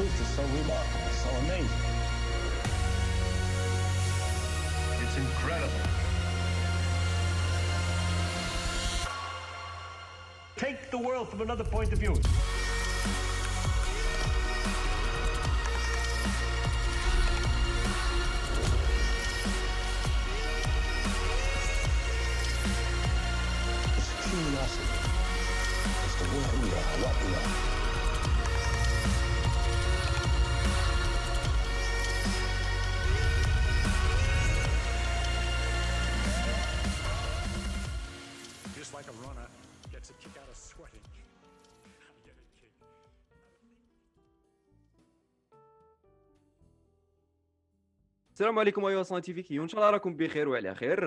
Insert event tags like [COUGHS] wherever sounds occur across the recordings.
Truth is so remarkable, so amazing. It's incredible. Take the world from another point of view. السلام عليكم أيها ال scientifiquiens إن شاء الله راكم بخير وعلى خير.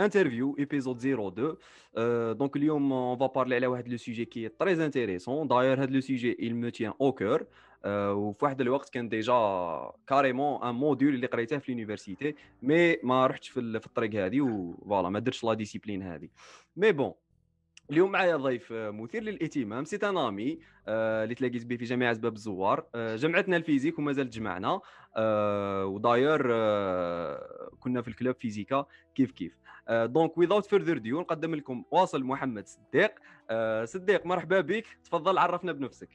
interview épisode 02 donc اليوم on va parler على واحد le sujet qui est très intéressant داير هاد le sujet il me tient au cœur. آه، وفي واحد الوقت كان déjà carrément un module اللي قريته في ال université mais ما رحتش في الطريق هذه و voilà ما درتش la discipline هذه mais bon اليوم معايا ضيف آه، مثير للاهتمام c'est un ami اللي تلاقيت به في جامعة باب الزوار. آه، جمعتنا ال physique ومازال تجمعنا. آه، وداير آه، كنا في ال club physica. كيف كيف؟ آه، donc without further ado نقدم لكم واصل محمد صديق. آه، صديق مرحبا بك. تفضل عرفنا بنفسك.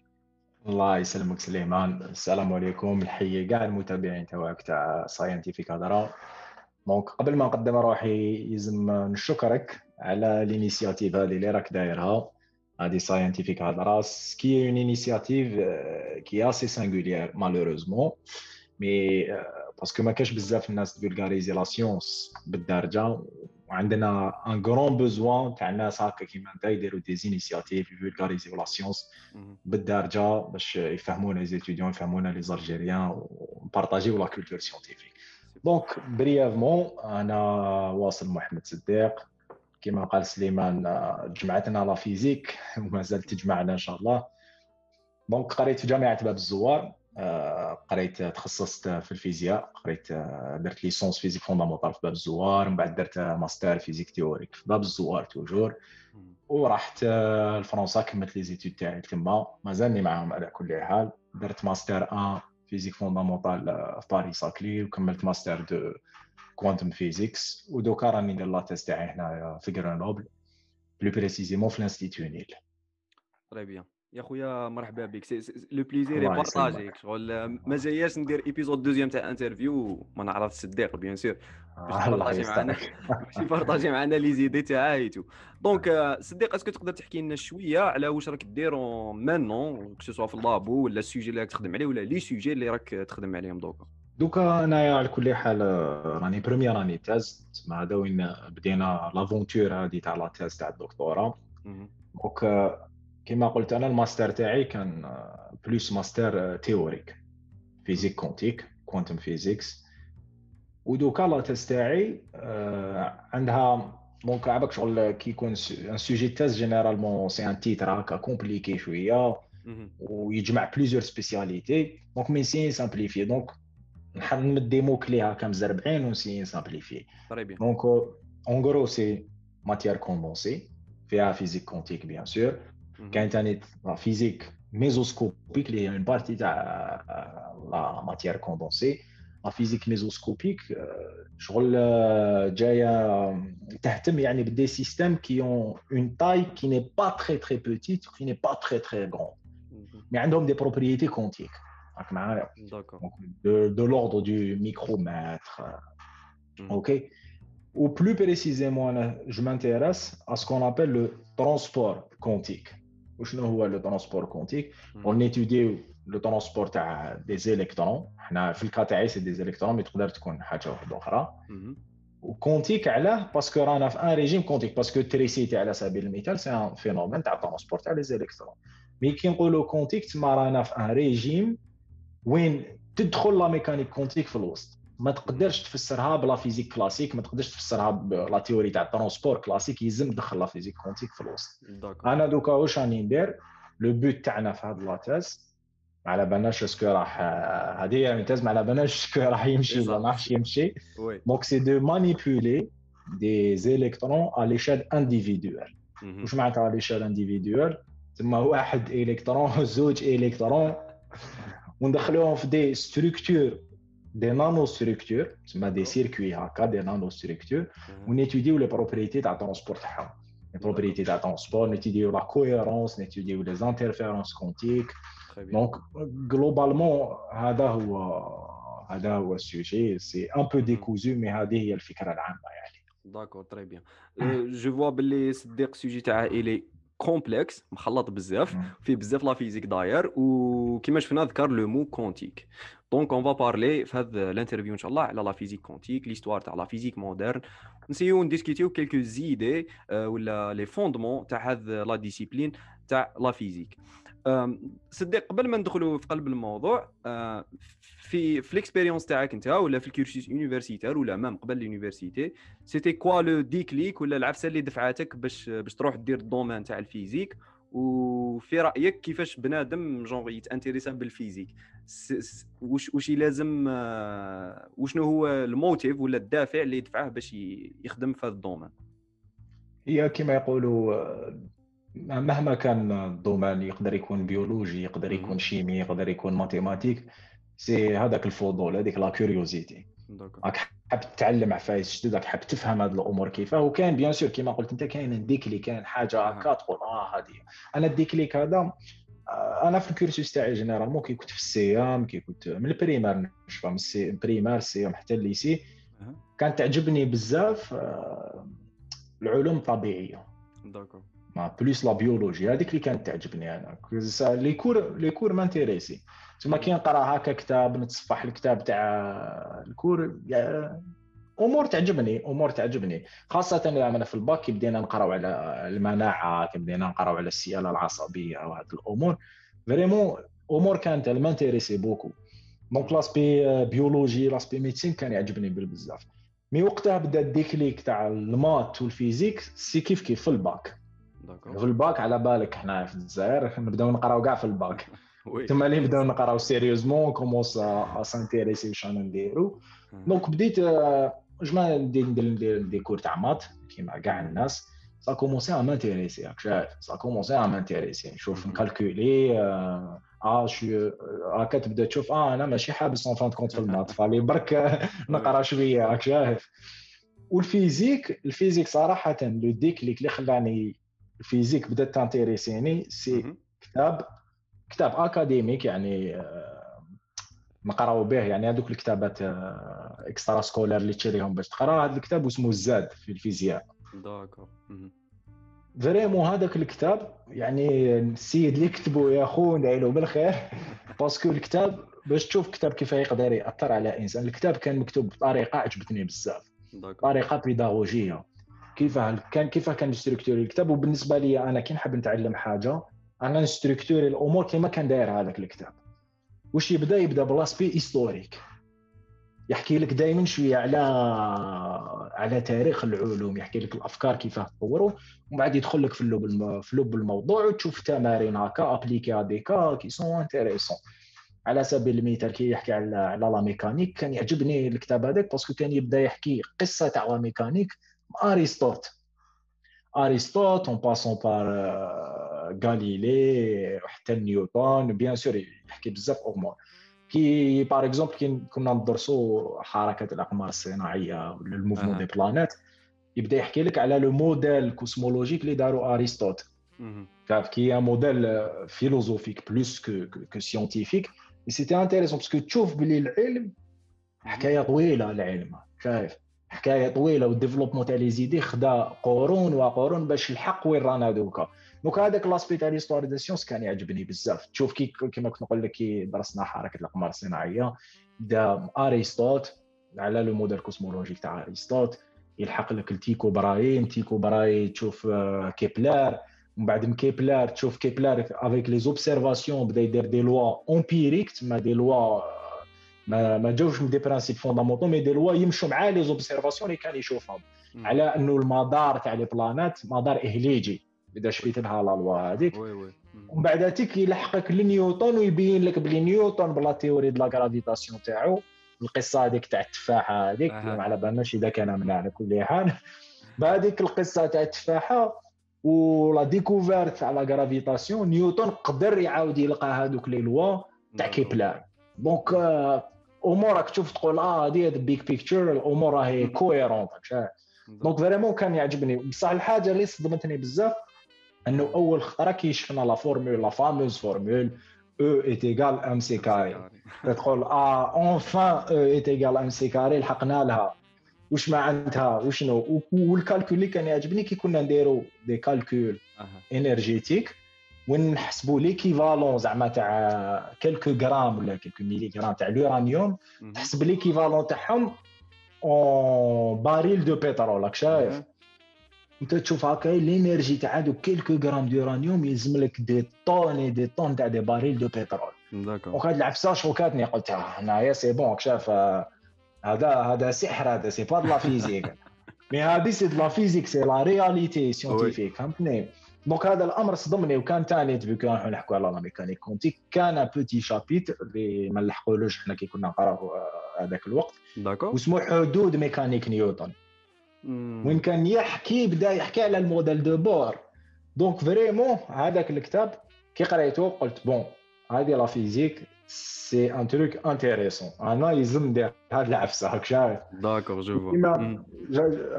الله يسلمك سليمان. السلام عليكم. نحيي كاع المتابعين تاعك تاع scientifique هضرة. donc قبل ما نقدم روحي يلزم نشكرك على ال initiative هذه اللي راك دايرها. هذه scientifique هضره c'est une initiative qui est assez singulière malheureusement mais parce que ما كاش بزاف الناس ت vulgariser la science بالدارجه وعندنا un grand besoin تاع الناس هكا كيما انت يديروا des initiatives ي vulgariser و la science بالدارجه باش يفهمونا les étudiants يفهمونا les Algériens ون partager و la culture scientifique donc brièvement أنا واصل محمد صديق. كما قال سليمان آه، جمعتنا la physique [LAUGHS] ومازال تجمعنا إن شاء الله. donc قريت في جامعة باب الزوار آه، قريت تخصصت في الفيزياء قريت آه، درت licence physique fondamentale في باب الزوار من بعد درت master physique théorique في باب الزوار toujours. ورحت لفرنسا كملت les études تاعي تما. مازالني معاهم على كل حال. درت ماستر 1 physique fondamentale في باريس ساكلي وكملت master 2 quantum physics ودوكا راني ندير la thèse تاعي هنايا في غرونوبل بلو بريسيزيمون في الانستيتو نيل تري بيان يا خويا مرحبا بك. le plaisir partagé. شغل ما جاياش ندير épisode deuxième تاع interview ما نعرف صديق bien sûr باش الله ت partager معنا. باش ي partager معنا les idées تاعها et tout donc صديق est-ce que تقدر تحكي لنا شوية على واش راك دير maintenant que ce soit في ال labo ولا ال sujet اللي راك تخدم عليه ولا les sujets اللي راك تخدم عليهم دوكا؟ دوكا انايا على كل حال آه، راني première année thèse تسمى هذا وين بدينا l'aventure هذه تاع la thèse تاع الدكتوراه. donc كما قلت أنا الماستر تاعي كان plus master théorique physique quantique quantum physics ودوكا la thèse تاعي آه، عندها donc عباك شغل كي يكون un sujet thèse généralement c'est un titre هكا compliqué شوية. ويجمع plusieurs spécialités donc ن essayer simplifier donc نمد des mots clés هكا مزربعين ون essayer simplifier donc en gros c'est matière condensée فيها physique quantique bien sûr mhm. كاين ثاني la physique mésoscopique اللي هي une partie تاع la matière condensée la physique mésoscopique آه، شغل آه، جاية تهتم يعني ب des systèmes qui ont une taille qui n'est pas très très petite qui n'est pas très très grande mhm. mais عندهم des propriétés quantiques راك معايا d'accord Donc, de, de l'ordre du micromètre. Mhm. OK Ou plus précisément, أنا- je m'intéresse à ce qu'on appelle le transport quantique. وشنو هو transport quantique mhm. On étudie le transport تاع des électrons. حنا في الكا تاعي c'est des électrons mais تقدر تكون حاجة واحدة أخرى. و quantique علاه parce que رانا في un régime quantique parce que électricité على سبيل المثال c'est un phénomène تاع transport تاع les électrons mais كي نقولوا quantique تما رانا في un régime وين تدخل la mécanique quantique في الوسط ما تقدرش تفسرها ب la physique classique ما تقدرش تفسرها ب la théorie تاع ال transport classique يلزم تدخل la physique quantique في الوسط أنا دوكا واش راني ندير le but تاعنا في هاد la thèse ما على بالناش est-ce que راح هذه هي thèse ما على بالناش est-ce que راح يمشي ولا ما راحش يمشي c'est de manipuler des électrons à l'échelle individuelle. mhm. واش معناتها à l'échelle individuelle؟ تما واحد الكترون زوج électrons وندخلوهم في des structures des nanostructures تسمى des circuits هكا des nanostructures ون étudier و les propriétés تاع ال transport تاعهم les propriétés تاع الترونسبور نيتوديو لا كويرونس نيتوديو لي زانترفيرونس كونتيك دونك جلوبالمون هذا هو هذا هو ال sujet c'est un peu décousu mais هذه هي الفكرة العامه يعني d'accord très bien sujet complexe مخلط بزاف فيه بزاف la physique داير وكيما شفنا ذكر le mot quantique donc on va parler في هذا ال interview إن شاء الله على la physique quantique l'histoire تاع لا فيزيك مودرن نسيو نديسكوتيو كيلكو زيدي ولا les fondements تاع هذا la discipline تاع la physique. صديق قبل ما ندخلوا في قلب الموضوع في في l'expérience تاعك أنت ولا في ال cursus universitaire ولا même قبل ال université c'était quoi le déclic ولا العفسة اللي دفعتك باش باش تروح دير ال domaine تاع ال physique؟ وفي رأيك كيفاش بنادم genre يت intéresser بال physique؟ واش واش لازم وشنو هو ال motif ولا الدافع اللي يدفعه باش يخدم في هذا ال domaine؟ هي كما يقولوا مهما كان ال domaine يقدر يكون biologie يقدر يكون chimie يقدر يكون mathématiques c'est هذاك الفضول هذيك la curiosité. راك حاب تتعلم عفايس جدد راك حاب تفهم هذه الأمور كيفاه. وكان bien sûr كيما قلت أنت كاين ال déclic كاين حاجة هكا تقول آه هذه أنا ال déclic هذا آه، أنا في ال cursus تاعي généralement كي كنت في ال CEM كي كنت من البريمار نشفى من البريمار السيام حتى الليسي كانت تعجبني بزاف آه، العلوم الطبيعية. d'accord mais plus la biologie. هذيك اللي كانت تعجبني أنا. les cours les cours m'intéressaient تما كي نقرا هكا كتاب نتصفح الكتاب تاع ال cours أمور تعجبني أمور تعجبني. خاصة أنا في الباك كي بدينا نقراو على المناعه كي بدينا نقراو على السيالة العصبية وهذه الأمور. vraiment أمور كانت m'intéressaient beaucoup donc l'aspect biologie l'aspect médecine كان يعجبني بزاف mais وقتها بدا ال déclic تاع ال maths وال physique c'est كيف كيف في الباك. في الباك على بالك حنا في الجزائر نبداو نقراو كاع في الباك. [LAUGHS] ثم اللي نبداو نقراو sérieusement commence à s'intéresser واش نديرو. donc بديت جمع ندير ندير des cours تاع maths كيما كاع الناس. ça commençait à m'intéresser راك شايف ça commençait à m'intéresser نشوف ن calculer آه شو هكا تبدا تشوف آه أنا ماشي حابس en fin de compte في ال maths fallait برك نقرا شوية راك شايف وال physique ال physique صراحة le déclic اللي خلاني ال physique بدأت ت intéresser ني c'est كتاب كتاب académique يعني آه، نقراو به يعني هذوك الكتابات extra scolaires اللي تشريهم باش تقرا هذا الكتاب اسمه الزاد في الفيزياء. d'accord. vraiment هذاك الكتاب يعني السيد اللي كتبه يا خو ندعي له بالخير [LAUGHS] parce que الكتاب باش تشوف كتاب كيف يقدر يأثر على إنسان. الكتاب كان مكتوب بطريقة عجبتني بزاف. طريقة pédagogique كيف كان كيف كان structuré الكتاب؟ وبالنسبة لي أنا كي نحب نتعلم حاجة أنا ن structurer الأمور كما كان داير هذاك الكتاب. واش يبدأ؟ يبدأ ب l'aspect historique يحكي لك دائما شوية على على تاريخ العلوم يحكي لك الأفكار كيف تطوروا ومن بعد يدخل لك في اللب الم... في لب الموضوع وتشوف تمارين هكا appliqués qui qui sont intéressants على سبيل المثال كي يحكي على على la mécanique كان يعجبني الكتاب هذاك parce que كان يبدأ يحكي قصة تاع la mécanique ارسطوط ارسطوط en passant par غاليلي وحتى نيوتن bien sûr يحكي بزاف امور كي par exemple كي كنا ندرسوا حركه الاقمار الصناعيه ولا ال mouvement des planètes يبدا يحكي لك على le modèle cosmologique اللي داروا ارسطوط تعرف qui est un modèle philosophique plus que que scientifique c'était intéressant parce que تشوف بلي العلم حكايه طويله العلم شايف حكاية طويلة وال développement تاع les idées خدا قرون وقرون باش الحق وين رانا دوكا donc هذاك l'aspect تاع l'histoire de science كان يعجبني بزاف. تشوف كي كيما كنت نقول لك كي درسنا حركة الاقمار الصناعية بدا ارسطوط على le modèle cosmologique تاع ارسطوط يلحق لك ل تيكو براهي تيكو براهي تشوف كيبلر ومن بعد من كيبلر تشوف كيبلر avec les observations بدأ يدير des lois empiriques تما des lois ما ما جاوش من des principes fondamentaux mais des lois يمشوا مع les observations اللي كان يشوفهم. على إنه المدار تاع les planètes مدار اهليجي إذا شفيت لها la loi هذيك. ومن بعد تيك يلحقك لنيوتن ويبين لك بلي نيوتن ب la théorie de la gravitation تاعو. القصة هذيك تاع التفاحة هذيك. ما على بالناش إذا كان من على كل حال بهذيك القصة تاع التفاحة ولا découverte la gravitation نيوتن قدر يعاود يلقى هذوك لي لوا تاع كيبلر donc آه، امور راك تشوف تقول آه هذه big picture الأمور راهي cohérente donc vraiment كان يعجبني. بصح الحاجة اللي صدمتني بزاف إنه أول خطره كي شفنا la formule la fameuse formule E égale MC carré تقول آه enfin E égale MC carré لحقنا لها. واش معناتها؟ وشنو؟ وال calcul اللي كان يعجبني كي كنا نديرو des calculs. énergétiques ونحسبوا l'équivalent زعما تاع quelques grammes ولا quelques milligrammes تاع مهم. تحسب l'équivalent تاعهم en barils de pétrole راك شايف. أنت تشوف هكا ال énergie تاع هادو quelques grammes d'uranium يلزم لك des tonnes des tonnes تاع des barils de pétrole. d'accord. donc هاد العفسة choquat ني قلت آه، هنايا c'est bon راك شايف آه، هذا هذا سحر هذا c'est pas la physique. [LAUGHS] mais هادي c'est la physique c'est la réalité scientifique فهمتني؟ donc هذا الأمر صدمني وكان ثاني tu vois quand نحكوا على la mécanique quantique كان petit chapitre اللي ما نلحقولوش حنا كي كنا نقراو آه، هذاك الوقت. d'accord واسمه حدود ميكانيك نيوتن. وين كان يحكي بدأ يحكي على ال modèle de Bohr. donc vraiment هذاك الكتاب كي قريته قلت bon هذه la physique c'est un truc intéressant أنا يلزم ندير هاد العفسة راك شايف. d'accord je vois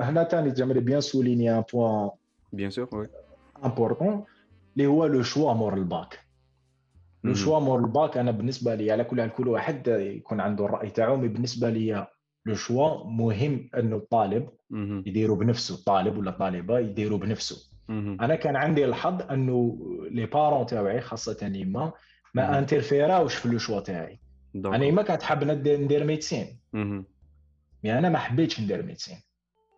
هنا ثاني j'aimerais bien souligner un point bien sûr oui important اللي هو le choix مور ال bac le. choix مور الباك أنا بالنسبة لي على كل كل واحد يكون عنده الرأي تاعو mais بالنسبة لي le choix مهم إنه الطالب. يديروا بنفسه الطالب ولا الطالبه يديروا بنفسه. أنا كان عندي الحظ إنه les parents تاعي خاصة يما. ما interférer اوش في le choix تاعي أنا يما كانت حاب ندير médecine مهم. mais أنا ما حبيتش ندير médecine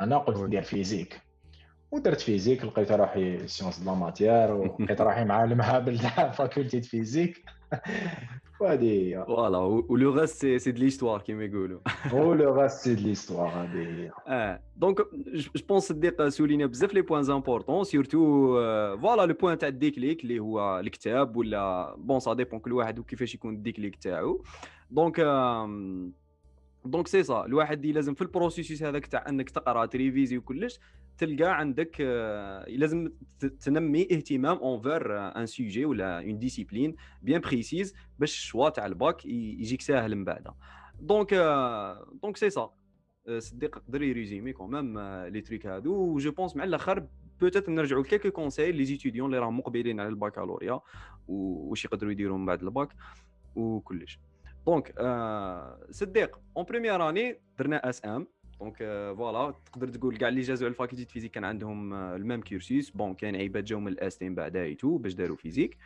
أنا قلت. ندير physique ودرت physique لقيت روحي sciences de la matière ولقيت روحي معلم هابل [LAUGHS] تاع faculté physique. وهذه voilà و le reste c'est c'est de l'histoire كيما يقولوا. [LAUGHS] و le reste c'est de l'histoire هذه هي آه donc je pense صديق soulign ينا بزاف les points importants surtout voilà le point تاع ال déclic اللي هو الكتاب ولا bon ça dépend كل واحد وكيفاش يكون ال déclic تاعو. donc donc c'est ça الواحد لازم في ال processus هذاك تاع أنك تقرأ تريفيزي وكلش تلقى عندك آه، لازم تنمي اهتمام envers un sujet ولا une discipline bien précise باش ال choix تاع الباك يجيك ساهل من بعد donc آه، donc c'est ça صديق قدر يريزيمي quand même les trucs هادو. و je pense مع الأخر peut-être نرجعوا ل quelques conseils les étudiants اللي راهم مقبلين على ال baccalauréat واش يقدروا يديروا من بعد الباك وكلش donc آه صديق en première année درنا SM donc voilà تقدر تقول كاع اللي جازوا على ال faculté physique كان عندهم ال même cursus bon كاين عيبات جاو من ال S من بعد et tout باش داروا physique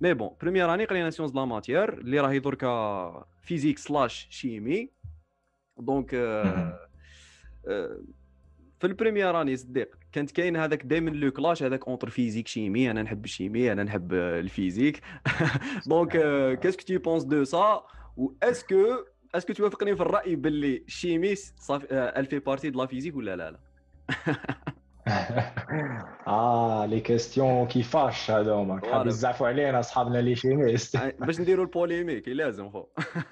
mais bon première année قرينا sciences la matière اللي راهي دركا physique slash chimie donc في ال première année صديق كانت كاين هذاك دائما le clash هذاك entre physique chimie أنا نحب ال chimie أنا نحب ال physique donc qu'est-ce que tu penses de ça و est-ce que est-ce que توافقني في الرأي باللي ال chimie ça fait elle fait partie de la physique ولا لا لا [LAUGHS] آه les questions كيفاش هذوما يزعفوا علينا أصحابنا les chimistes آه، باش نديروا ال polémique لازم خو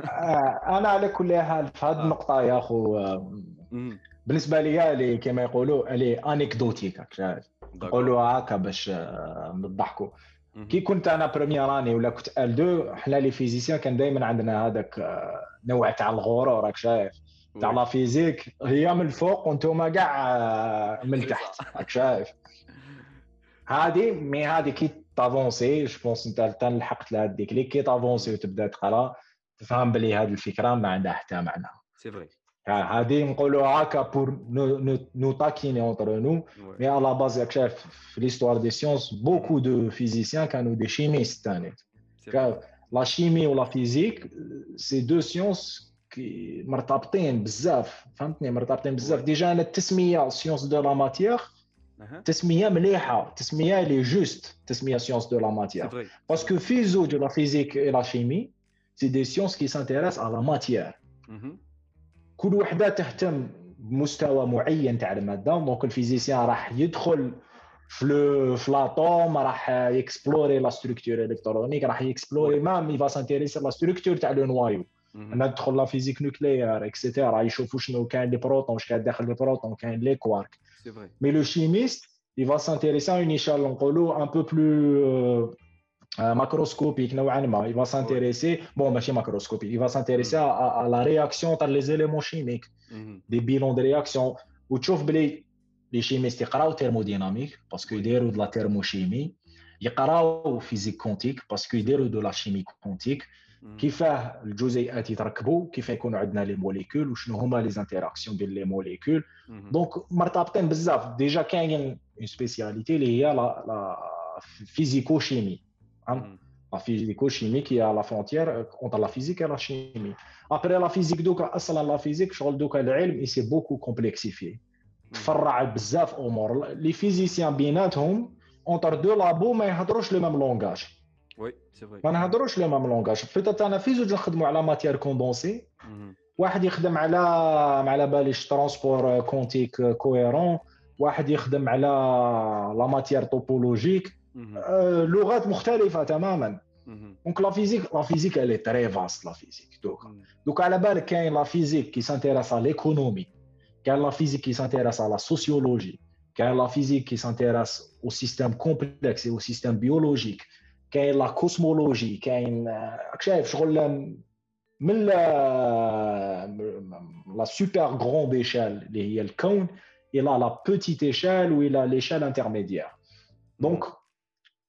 آه، أنا على كل حال في هذه آه. النقطة يا آه، مهم. بالنسبة لي اللي كما يقولوا les anecdotiques. نقولوا هكا باش آه، نضحكوا. كي كنت أنا première année ولا كنت ال 2 حنا les physiciens كان دائما عندنا هذاك آه، نوع تاع الغرور راك شايف. تاع oui. la physique هي من الفوق وأنتم كاع آه، من التحت راك شايف. هذه mais هذه كي t'avances je pense انت حتى لحقت لهاد ال déclic كي t'avances وتبدا تقرا تفهم بلي هذه الفكرة ما عندها حتى معنى. c'est vrai هذه نقولوا هكا pour nous taquiner entre nous oui. mais على base راك شايف في l'histoire des sciences beaucoup de physiciens كانوا des chimistes ثاني c'est vrai. la chimie و la physique c'est deux sciences qui مرتبطين بزاف فهمتني مرتبطين بزاف déjà أنا التسميه sciences de la matière. تسميه مليحه تسميه les justes تسميه sciences de la matière. parce que في زوج la physique et la chimie c'est des sciences qui s'intéressent على matière مهم. كل وحدة تهتم بمستوى معين تاع الماده donc ال physicien راح يدخل في le في l'atome راح يكسبلوري la structure électronique راح explorer مام يفا سانتيريسي لا ستركتور تاع le noyau. مهم. أنا ندخل la physique nucléaire et cetera يشوفوا شنو كاين les protons واش كاين داخل les protons كاين les quarks c'est vrai. mais le chimiste il va s'intéresser à une échelle نقولوا un peu plus euh, euh, macroscopique نوعا ما. il va s'intéresser bon ماشي macroscopique. il va s'intéresser à, à, à la réaction entre les éléments chimiques. مهم. des bilans de réaction. وتشوف بلي les chimistes يقراو thermodynamique parce que يديروا de la thermochimie يقراو physique quantique parce que يديروا de la chimie quantique مهم. كيفاه الجزيئات يتركبوا كيف يكونوا عندنا les molécules وشنو هما les interactions ديال les molécules مهم. donc مرتبطين بزاف déjà كاين une spécialité اللي هي la la physico-chimie مهم. la physico-chimie qui est à la frontière euh, entre la physique et la chimie. Après la physique, donc, أصلا la physique, شغل دوكا العلم, il s'est beaucoup complexifié. تفرع بزاف أمور. les physiciens بيناتهم entre deux labos ما يهضروش لو ميم لونغاج وي سي فري ما نهضروش le même langage peut-être أنا في زوج نخدموا على ماتير كوندونسي. واحد يخدم على ما على باليش transport quantique كويرون واحد يخدم على لا ماتير توبولوجيك. لغات مختلفة تماما. donc la physique la physique est très vaste la physique. دوكا مهم. donc على بالك كاين la physique qui s'intéresse على l'économie كاين la physique qui s'intéresse على sociologie كاين la physique qui s'intéresse aux systèmes complexes aux systèmes biologiques كاين la cosmologie كاين آه، راك شايف شغل من la la super grande échelle اللي هي الكون إلى la petite échelle والى l'échelle intermédiaire donc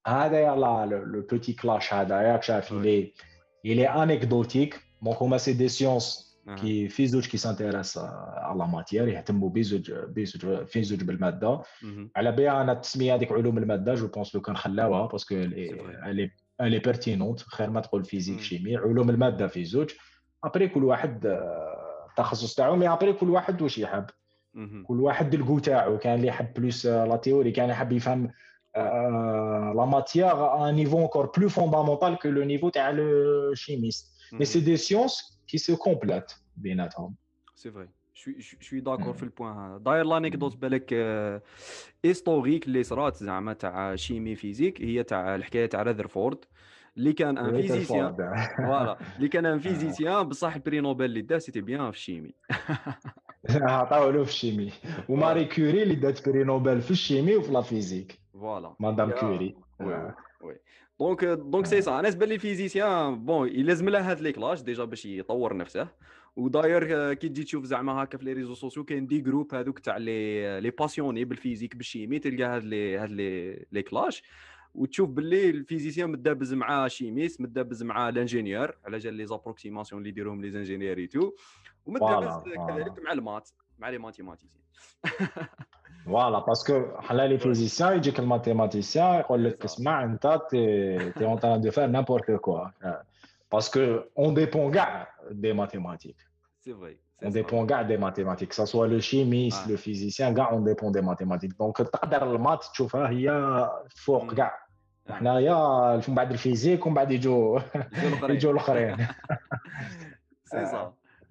هذا la le petit clash هذا راك شايف Ouais. il est il est anecdotique donc هما c'est des sciences أها. qui في زوج qui s'intéressent على matière يهتموا بزوج بزوج في زوج بالمادة. على بها أنا التسميه هذيك علوم المادة je pense لو كان خلاوها parce que. elle est elle est pertinente خير ما تقول physique. chimie علوم المادة في زوج. après كل واحد آه، التخصص تاعو. mais après كل واحد واش يحب. كل واحد الكو تاعو. كان اللي يحب plus la théorie كان يحب يفهم آه، la matière un niveau encore plus fondamental que le niveau تاع le chimiste mais c'est des sciences qui se complètent بيناتهم c'est vrai شوي شوي d'accord. في ال point هذا داير l'anecdote بالك historique اللي صرات زعما تاع chimie physique هي تاع الحكاية تاع رذرفورد اللي كان un physicien voilà اللي كان un physicien بصح ال prix Nobel اللي دار c'était bien في ال chimie عطاو له في ال chimie وماري كوري اللي دات prix نوبل في ال chimie وفي la physique voilà madame كوري oui donc donc c'est ça أنا بالي ال physicien bon يلازم له هاد les clashs déjà باش يطور نفسه. وداير كي تجي تشوف زعما هكا في les réseaux sociaux كاين des groupes هذوك تاع les les passionnés بال physique بال chimie تلقى هاد les هاد les les clashs وتشوف باللي ال physicien مدابز مع chimiste مدابز مع ال ingénieur على جال les approximations اللي يديروهم les ingénieurs tout ومدابز كذلك مع ال maths مع les mathématiciens [LAUGHS] voilà parce que حنا les physiciens يجيك ال mathématicien يقول لك صح. اسمع انت t'es t'es en train de faire n'importe quoi parce que on dépend كاع des mathématiques c'est vrai on dépend كاع des mathématiques ça soit le chimiste آه. le physicien كاع on dépend des mathématiques donc تقدر ال maths تشوفها هي فوق مم. كاع حنايا من بعد ال physique ومن بعد يجوا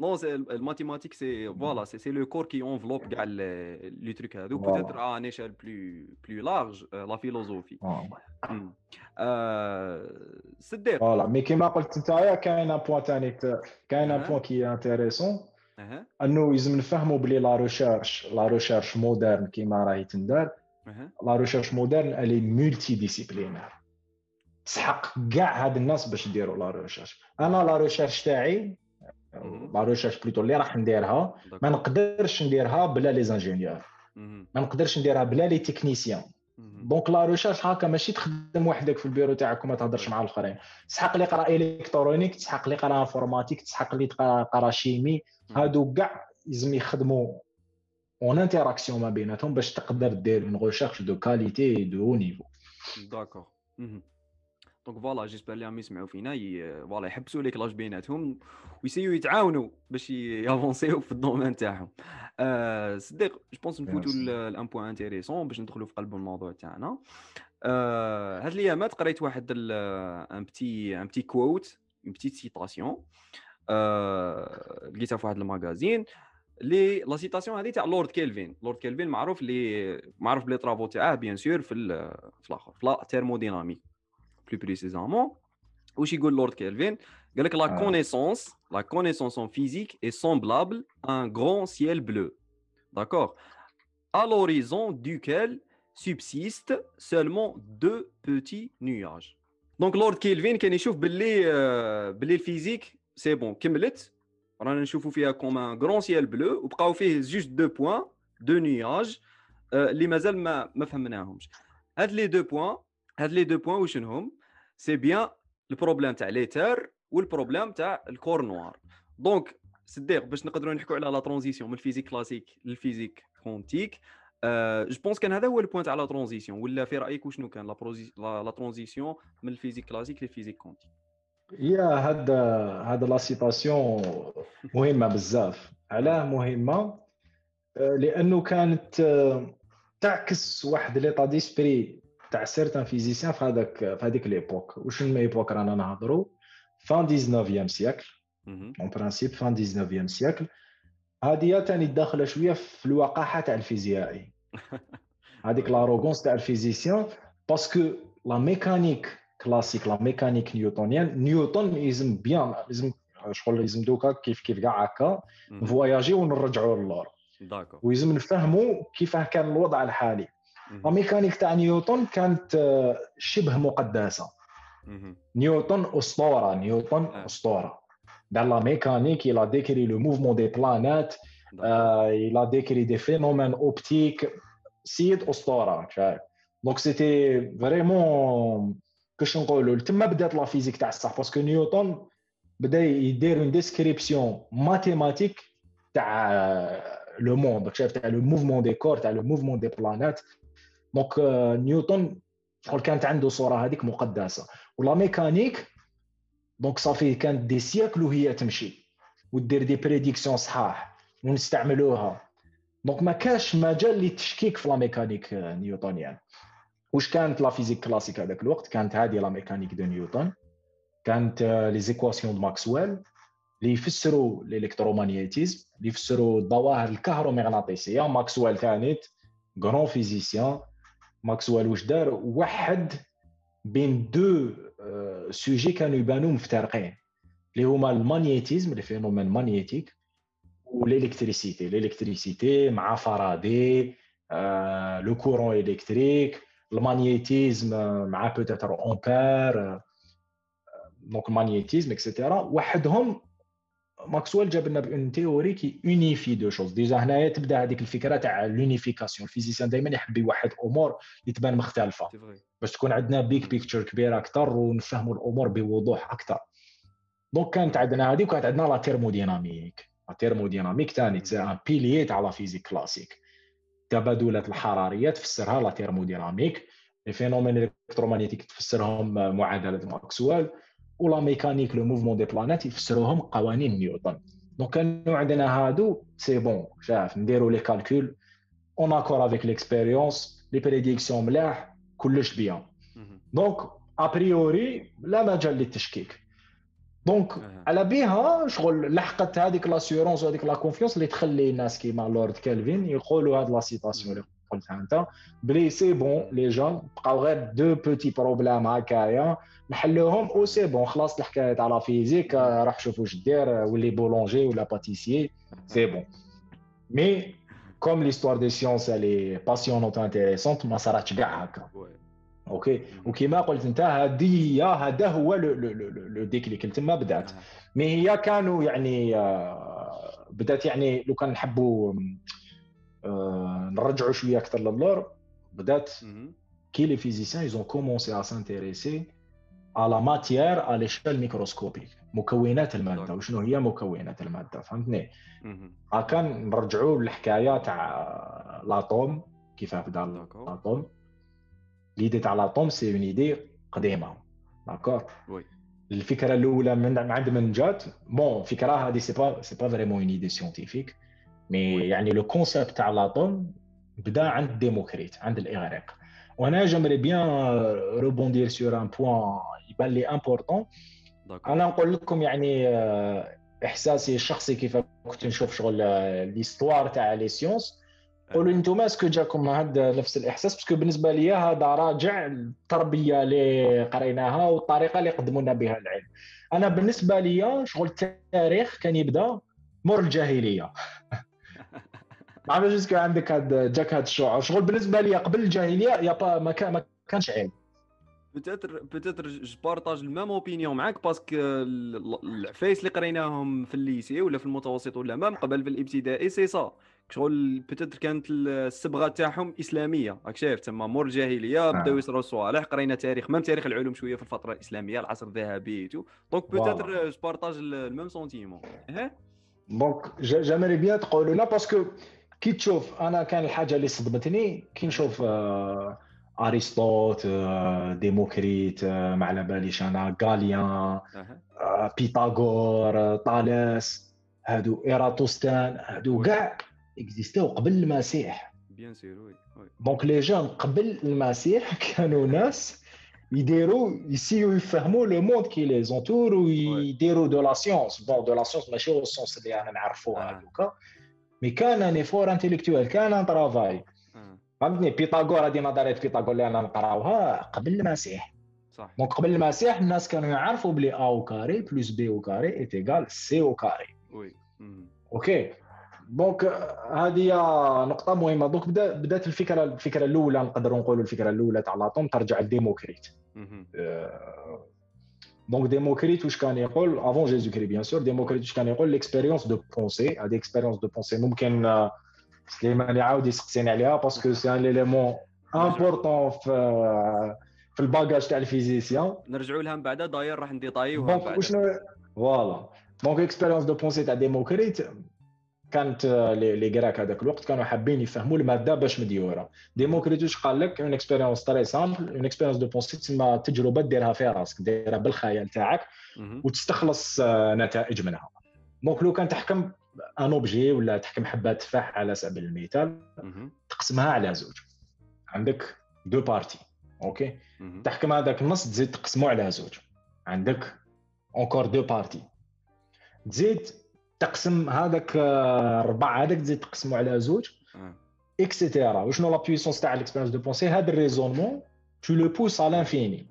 non ال mathématiques c'est voilà c'est le corps qui enveloppe كاع les trucs هادو. peut-être à un échelle plus plus large la philosophie صديق voilà mais كيما قلت نتايا كاين un point ثاني كاين un. point qui intéressant انه لازم نفهموا بلي la recherche la recherche moderne كيما راهي tendre la recherche moderne elle est multidisciplinaire تسحق كاع هاد الناس باش يديروا la recherche أنا la recherche تاعي recherche plutôt اللي راح نديرها. ما نقدرش نديرها بلا les ingénieurs. ما نقدرش نديرها بلا les techniciens. donc la recherche هكا ماشي تخدم وحدك في البيرو تاعك وما تهضرش مع الآخرين. تسحق اللي قرا électronique تسحق اللي قرا informatique تسحق اللي تقرا- قرا chimie. هادو كاع لازم يخدموا en interaction ما بيناتهم باش تقدر دير une recherche de qualité de haut niveau d'accord. donc voilà j'espère اللي راهم يسمعوا فينا voilà يحبسوا les clashs بيناتهم ويسيو يتعاونوا باش يافونسيو في ال domaine تاعهم. آه صديق je pense نفوتوا. ل un point intéressant باش ندخلوا في قلب الموضوع تاعنا. آه هاد الأيامات قريت واحد un petit un petit quote une petite citation آه لقيتها في واحد ال magazine لي la citation هذه تاع لورد كيلفين لورد كيلفين معروف اللي معروف ب les travaux تاعه bien sûr في ال- في الآخر في la thermodynamique plus précisément واش يقول لورد كيلفين قال لك la آه. connaissance la connaissance en physique est semblable à un grand ciel bleu. D'accord? À l'horizon duquel subsistent seulement deux petits nuages. donc لورد كيلفين كان يشوف باللي آه، باللي ال physique c'est bon كملت رانا نشوفوا فيها comme un grand ciel bleu وبقاو فيه juste deux points deux nuages اللي مازال ما ما فهمناهمش هاد les deux points هاد les deux points واش هم c'est bien ال problème تاع l'éther وال problème تاع ال corps noir donc صديق باش نقدروا نحكوا على la transition من ال physique classique لل physique quantique je pense كان هذا هو ال point تاع la transition ولا في رأيك وشنو كان la transition من ال physique classique لل physique quantique هي هاد هاد la citation مهمه بزاف علاه مهمه لأنه كانت آه، تعكس واحد l'état d'esprit تاع certains physiciens في هذاك في هذيك l'époque واش من époque رانا نهضروا fin 19 siècle en principe fin 19 siècle هذه ثاني داخلة شوية في الوقاحة تاع الفيزيائي. [LAUGHS] هذيك l'arrogance تاع ال physicien. parce que la mécanique classique la mécanique newtonienne نيوتن يلزم bien لازم شغل لازم دوكا كيف كيف كاع هكا نفواياجي ونرجعوا للور d'accord ويلزم نفهموا كيفاه كان الوضع الحالي. la mécanique تاع نيوتن كانت آه، شبه مقدسه نيوتن اسطوره نيوتن آه. اسطوره dans la mécanique, il a décrit le mouvement des planètes, euh, il a décrit des phénomènes optiques. سيد اسطوره شايف donc c'était vraiment كاش نقولوا تما بدات la physique تاع الصح parce que نيوتن بدا يدير une description mathématique تاع le monde شايف تاع le mouvement des corps تاع le mouvement des planètes donc نيوتن شغل كانت عنده صوره هذيك مقدسه و la mécanique donc ça fait كانت des siècles وهي تمشي ودير des prédictions صحاح ونستعملوها donc ما كاش مجال للتشكيك في la mécanique newtonienne واش كانت la physique classique هذاك الوقت كانت هذه la mécanique de نيوتن كانت les équations de ماكسويل اللي يفسروا ال électromagnétisme اللي يفسروا الظواهر الكهرومغناطيسيه ماكسويل كانت grand physicien ماكسويل واش دار؟ وحد بين deux sujets كانوا يبانوا مفترقين اللي هما ال magnétisme les phénomènes magnétiques وال électricité. ال électricité مع فارادي le courant électrique ال magnétisme مع peut-être امبير donc ال magnétisme et cetera وحدهم ماكسويل جاب لنا une théorie qui unifie deux choses déjà هنايا تبدا هذيك الفكرة تاع l'unification ال physicien دائما يحب يوحد أمور اللي تبان مختلفه باش تكون عندنا big picture كبيره أكثر ونفهموا الأمور بوضوح أكثر donc كانت عندنا هذه وكانت عندنا la thermodynamique la thermodynamique ثاني c'est un pilier تاع la physique classique التبادلات الحراريه تفسرها la thermodynamique les phénomènes électromagnétiques تفسرهم معادلة ماكسويل. و la mécanique le mouvement des planètes يفسروهم قوانين نيوتن. donc كانوا عندنا هادو c'est bon chaque fois نديروا les calculs. en accord avec l'expérience les prédictions ملاح كلش bien. donc a priori لا مجال للتشكيك. donc على بها شغل لحقت هذيك l'assurance وهذيك la confiance اللي تخلي الناس كيما لورد كالفين يقولوا هاد la citation قلتها انت بلي c'est bon les gens بقاو غير deux petits problèmes هكايا. نحلوهم أو c'est bon خلاص الحكاية تاع la physique راح شوف واش دير ولي boulanger ولا pâtissier c'est bon mais comme l'histoire des sciences elle est passionnante intéressante ما صراتش كاع هكا OK وكيما قلت انت هذه هذا هو le déclic تما بدات mais هي كانوا يعني بدات يعني لو كان نحبوا نرجعوا شوية أكثر للور بدأت كي les physiciens ils ont commencé à s'intéresser à la matière à l'échelle microscopique مكونات المادة. وشنو هي مكونات المادة؟ فهمتني؟ هكا نرجعوا للحكاية تاع l'atome كيفاه بدأ l'atome l'idée تاع l'atome c'est une idée قديمة. d'accord oui الفكرة الأولى من عند من جات. bon الفكرة هذه c'est pas c'est pas vraiment une idée scientifique mais يعني le concept تاع l'atome بدا عند ديموكريت عند الإغريق. وأنا j'aimerais bien rebondir sur un point يبان لي important أنا نقول لكم يعني آه، احساسي الشخصي كيف كنت نشوف شغل l'histoire تاع les sciences قولوا أنتم est-ce que جاكم هذا نفس الإحساس؟ parce que بالنسبة لي هذا راجع التربيه اللي قريناها والطريقة اللي قدموا لنا بها العلم. أنا بالنسبة لي شغل التاريخ كان يبدأ مور الجاهلية. [LAUGHS] ما عرفتش est-ce que عندك هاد جاك هاد الشعور شغل بالنسبة لي قبل الجاهليه y a pas ما, كان ما كانش علم peut-être peut-être je partage la même opinion معاك parce que ال- العفايس اللي قريناهم في ال lycée ولا في المتوسط ولا même قبل في الإبتدائي سي سا. شغل peut-être كانت الصبغة تاعهم إسلامية. راك شايف تما مور الجاهليه بداو يصراو صوالح قرينا تاريخ même تاريخ العلوم شوية في الفترة الإسلامية العصر الذهبي donc peut-être je partage le même sentiment donc j'aimerais bien تقولوا لا parce que كي تشوف أنا كان الحاجة اللي صدمتني كي نشوف آه، ارسطوط آه، ديموكريت آه، ما على باليش أنا غاليان آه، طالس هادو إيراتوستان هادو كاع existé و قبل المسيح. bien sûr oui donc les gens قبل المسيح [LAUGHS] كانوا ناس يديروا ي essayé و يفهموا le monde qui les entoure ويديروا de la science. bon de la science ماشي هو ال science اللي أنا نعرفوها آه. mais كان un effort intellectuel كان un travail. فهمتني بيثاغور هذه نظريه بيثاغور اللي أنا نقراوها قبل المسيح صح donc قبل المسيح الناس كانوا يعرفوا بلي a au carré plus b au carré est égal c au carré oui. OK donc هذه هي نقطة مهمة donc بدا بدات الفكرة الفكرة الأولى نقدروا نقولوا الفكرة الأولى تاع l'atome ترجع لديموكريت مهم. donc ديموكريت واش كان يقول avant Jésus-Christ bien sûr ديموكريت واش كان يقول l'expérience de pensée هذه expérience de pensée ممكن آه، سليمان يعاود يسقسيني عليها parce que c'est un élément important في آه، في ال bagage تاع ال physicien نرجعوا لها من بعد داير راح ن détailler وها من donc بعد وشنو voilà donc expérience de pensée تاع ديموكريت كانت les Grecs هذاك الوقت كانوا حابين يفهموا المادة باش مديورة ديموكريت واش قال لك une expérience très simple une expérience de pensée تسمى تجربة ديرها في راسك ديرها بالخيال تاعك. وتستخلص آه، نتائج منها donc لو كان تحكم un objet ولا تحكم حبة تفاح على سبيل المثال. تقسمها على زوج عندك deux parties OK. تحكم هذاك النص تزيد تقسمه على زوج عندك encore deux parties تزيد تقسم هذاك آه، الربع هذاك تزيد تقسمه على زوج. et cetera وشنو la puissance تاع l'expérience de pensée هذا ال raisonnement tu le pousses à l'infini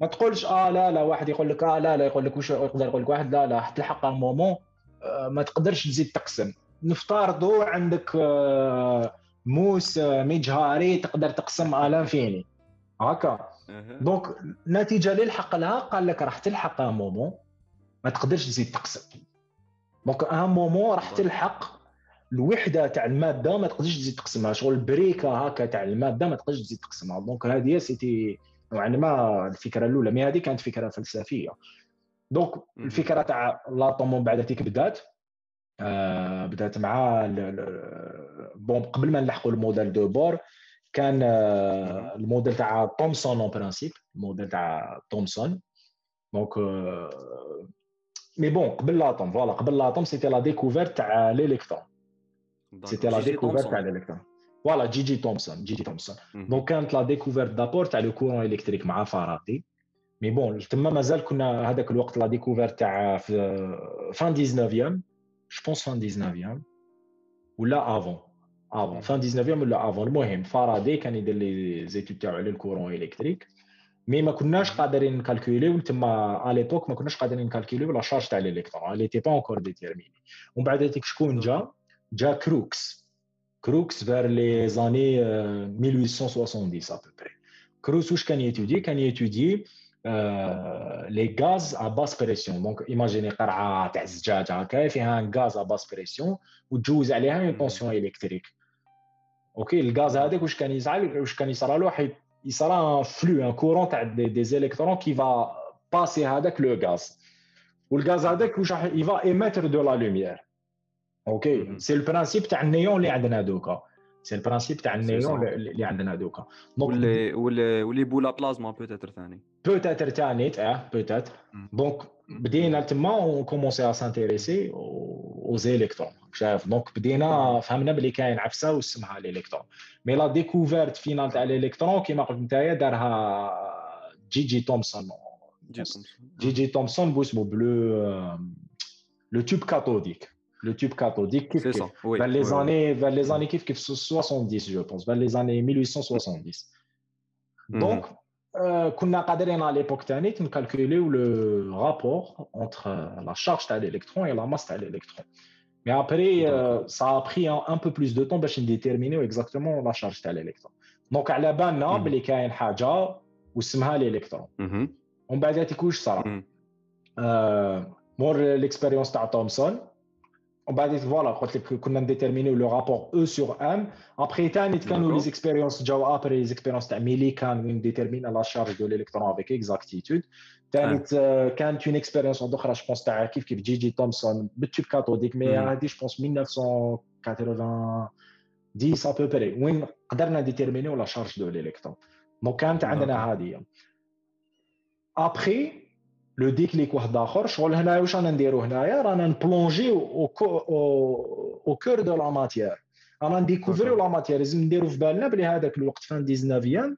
ما تقولش آه لا لا واحد يقول لك آه لا لا يقول لك وش يقدر يقول لك واحد؟ لا لا تلحق un moment آه، ما تقدرش تزيد تقسم. نفترضوا عندك آه، موس مجهري تقدر تقسم على l'infini هكا. donc نتيجة اللي لحق لها قال لك راح تلحق un moment ما تقدرش تزيد تقسم. donc un moment راح تلحق الوحده تاع الماده ما تقدرش تزيد تقسمها شغل brique هكا تاع الماده ما تقدرش تزيد تقسمها. donc هذه c'était نوعا ما الفكرة الاولى mais هذه كانت فكره فلسفيه. donc. الفكرة تاع l'atome من بعد كي بدات آه بدات مع bon قبل ما نلحقوا ال modèle de Bohr كان آه الموديل تاع تومسون en principe ال modèle تاع تومسون. donc آه mais bon قبل l'atome voilà قبل l'atome c'était la découverte تاع l'électron c'était la découverte. تاع l'électron voilà جي جي تومسون جي جي تومسون. donc كانت la découverte d'abord تاع le courant électrique مع فارادي mais bon تما مازال كنا هذاك الوقت la découverte تاع في fin 19 je pense fin 19 ولا avant avant fin 19 ولا avant المهم فارادي كان يدير les études تاعو على ال courant électrique mais ما كناش قادرين نكالكوليو تما à l'époque ما كناش قادرين نكالكوليو la charge تاع l'électron elle était pas encore déterminée ومن بعد هذيك شكون جا؟ جا كروكس. كروكس vers les années 1870 à peu près كروكس واش كان يتودي؟ كان يتودي les gaz à basse pression donc imaginez قرعة تاع الزجاج هكا فيها gaz à basse pression وتجوز عليها une tension électrique أوكي الغاز هذاك واش كان يزعل؟ واش كان يصرى له؟ حي يصرى un flux un courant تاع des, des électrons qui va passer هذاك le gaz والغاز هذاك واش راح va émettre de la lumière أوكي مهم. c'est ال principe تاع النيون اللي عندنا دوكا c'est ال principe تاع صح. النيون اللي اللي عندنا دوكا donc واللي واللي واللي boule à plasma peut-être ثاني peut-être تاني آه peut-être مم. donc بدينا تما on commençait à s'intéresser aux électrons شايف؟ donc بدينا فهمنا بلي كاين عفسة واسمها l'électron mais la découverte finale تاع l'électron كيما قلت نتايا دارها جي جي تومسون. جي تومسون. جي جي تومسون بوسمو ب le le tube cathodique le tube cathodique كيف سي كيف؟ سا وي vers les oui. années vers les années كيف كيف 70 je pense. vers les années 1870 مهم. donc euh, كنا قادرين على ليبوك تاني نكالكوليو le rapport entre la charge تاع l'électron et la masse تاع l'électron mais après euh, ça a pris un, un peu plus de temps باش نديتيرمينيو exactement la charge تاع l'électron donc على بالنا مم. بلي كاين حاجة وسمها الالكترون مهم. ومن بعد هاتيك واش صرا مم. آه، مور l'expérience تاع تومسون ومن بعد فوالا قلت لك كنا نديتيرمينيو le rapport e sur m après ثاني كانوا D'accord. les expériences جاو après les expériences تاع ميليكان وين ديتيرمينا la charge de l'électron avec exactitude ثاني آه، كانت une expérience أخرى je pense تاع كيف كيف جي جي تومسون بال tube cathodique mais مم. هذه je pense 1980 10 après وين قدرنا ديتيرمينيو la charge de l'électron donc كانت عندنا هذه après le déclic واحد آخر شغل هنايا واش رانا نديرو هنايا؟ رانا نبلونجيو au cœur de la matière. رانا نديكوفريو la matière. لازم نديرو في بالنا بلي هذاك الوقت fin 19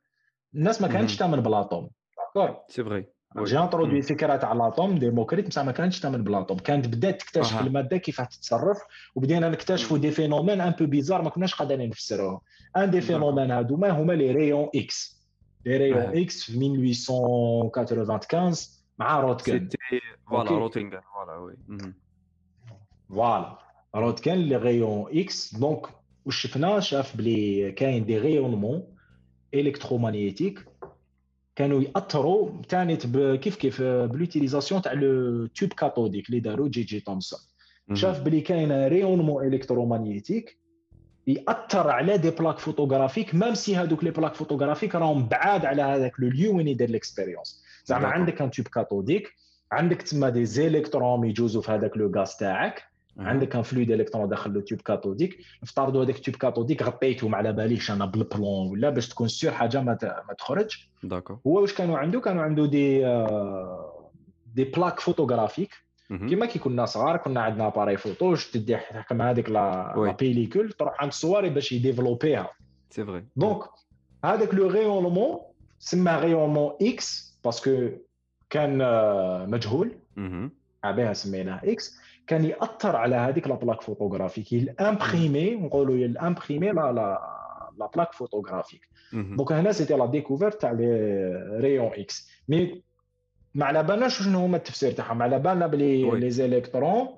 الناس ما كانتش تامن ب l'atome d'accord؟ c'est vrai oui. j'ai introduit. فكرة تاع l'atome ديموكريت بصح ما كانتش تامن ب l'atome كانت بدات تكتشف. المادة كيف تتصرف وبدينا نكتشفوا des phénomènes un peu bizarres ما كناش قادرين نفسروهم. un des phénomènes هادوما هما les rayons X les rayons. X في 1895 مع رونتغن. c'était voilà أوكي. رونتغن voilà oui. voilà. رونتغن les rayons X. donc واش شفنا؟ شاف بلي كاين des rayonnements électromagnétiques كانوا يأثروا ثاني كيف كيف؟ ب l'utilisation تاع le tube cathodique اللي داروا جي جي تومسون. شاف بلي كاين rayonnement électromagnétique يأثر على des plaques photographiques même si هذوك les plaques photographiques راهم بعاد على هذاك le lieu وين يدير l'expérience. زعما. عندك un tube cathodique عندك تما des électrons يجوزوا في هذاك le gaz تاعك. عندك un flux d'électrons داخل le tube cathodique نفترضوا هذاك ال tube cathodique غطيته ما على باليش أنا بال plomb ولا باش تكون sûr حاجة ما ما تخرج d'accord هو واش كانوا عنده كانوا عنده des des plaques photographiques. كيما كي كنا صغار كنا عندنا appareil photo واش تدي كما هذيك la pellicule تروح عند الصواري باش يديفلوبيها. c'est vrai donc هذاك le rayonnement سما rayonnement X parce que كان آه، مجهول مهم. بها سميناه X كان يأثر على هذيك la plaque photographique l'imprimer نقولوا l'imprimer la la la plaque photographique مهم. donc هنا c'était la découverte تاع les rayons X mais ما على بالناش شنو هما التفسير تاعهم على بالنا بلي oui. les électrons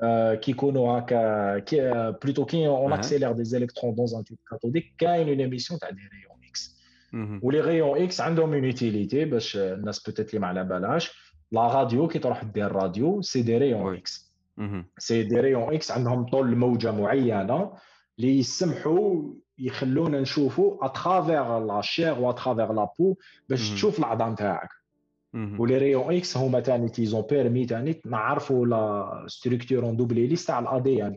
آه، كيكونوا هكا كي plutôt quand on أها. accélère des électrons dans un tube cathodique كاين une émission تاع des rayons X مهم. و les rayons X عندهم une utilité باش الناس peut-être اللي ما على بالهاش la radio كي تروح دير radio c'est des rayons. X. c'est des rayons X عندهم طول موجة معينة اللي يسمحوا يخلونا نشوفوا à travers la chair و à travers la peau باش. تشوف العظام تاعك. و les rayons X هما ثاني ils ont permis ثاني نعرفوا la structure en double hélice تاع ال ADN يعني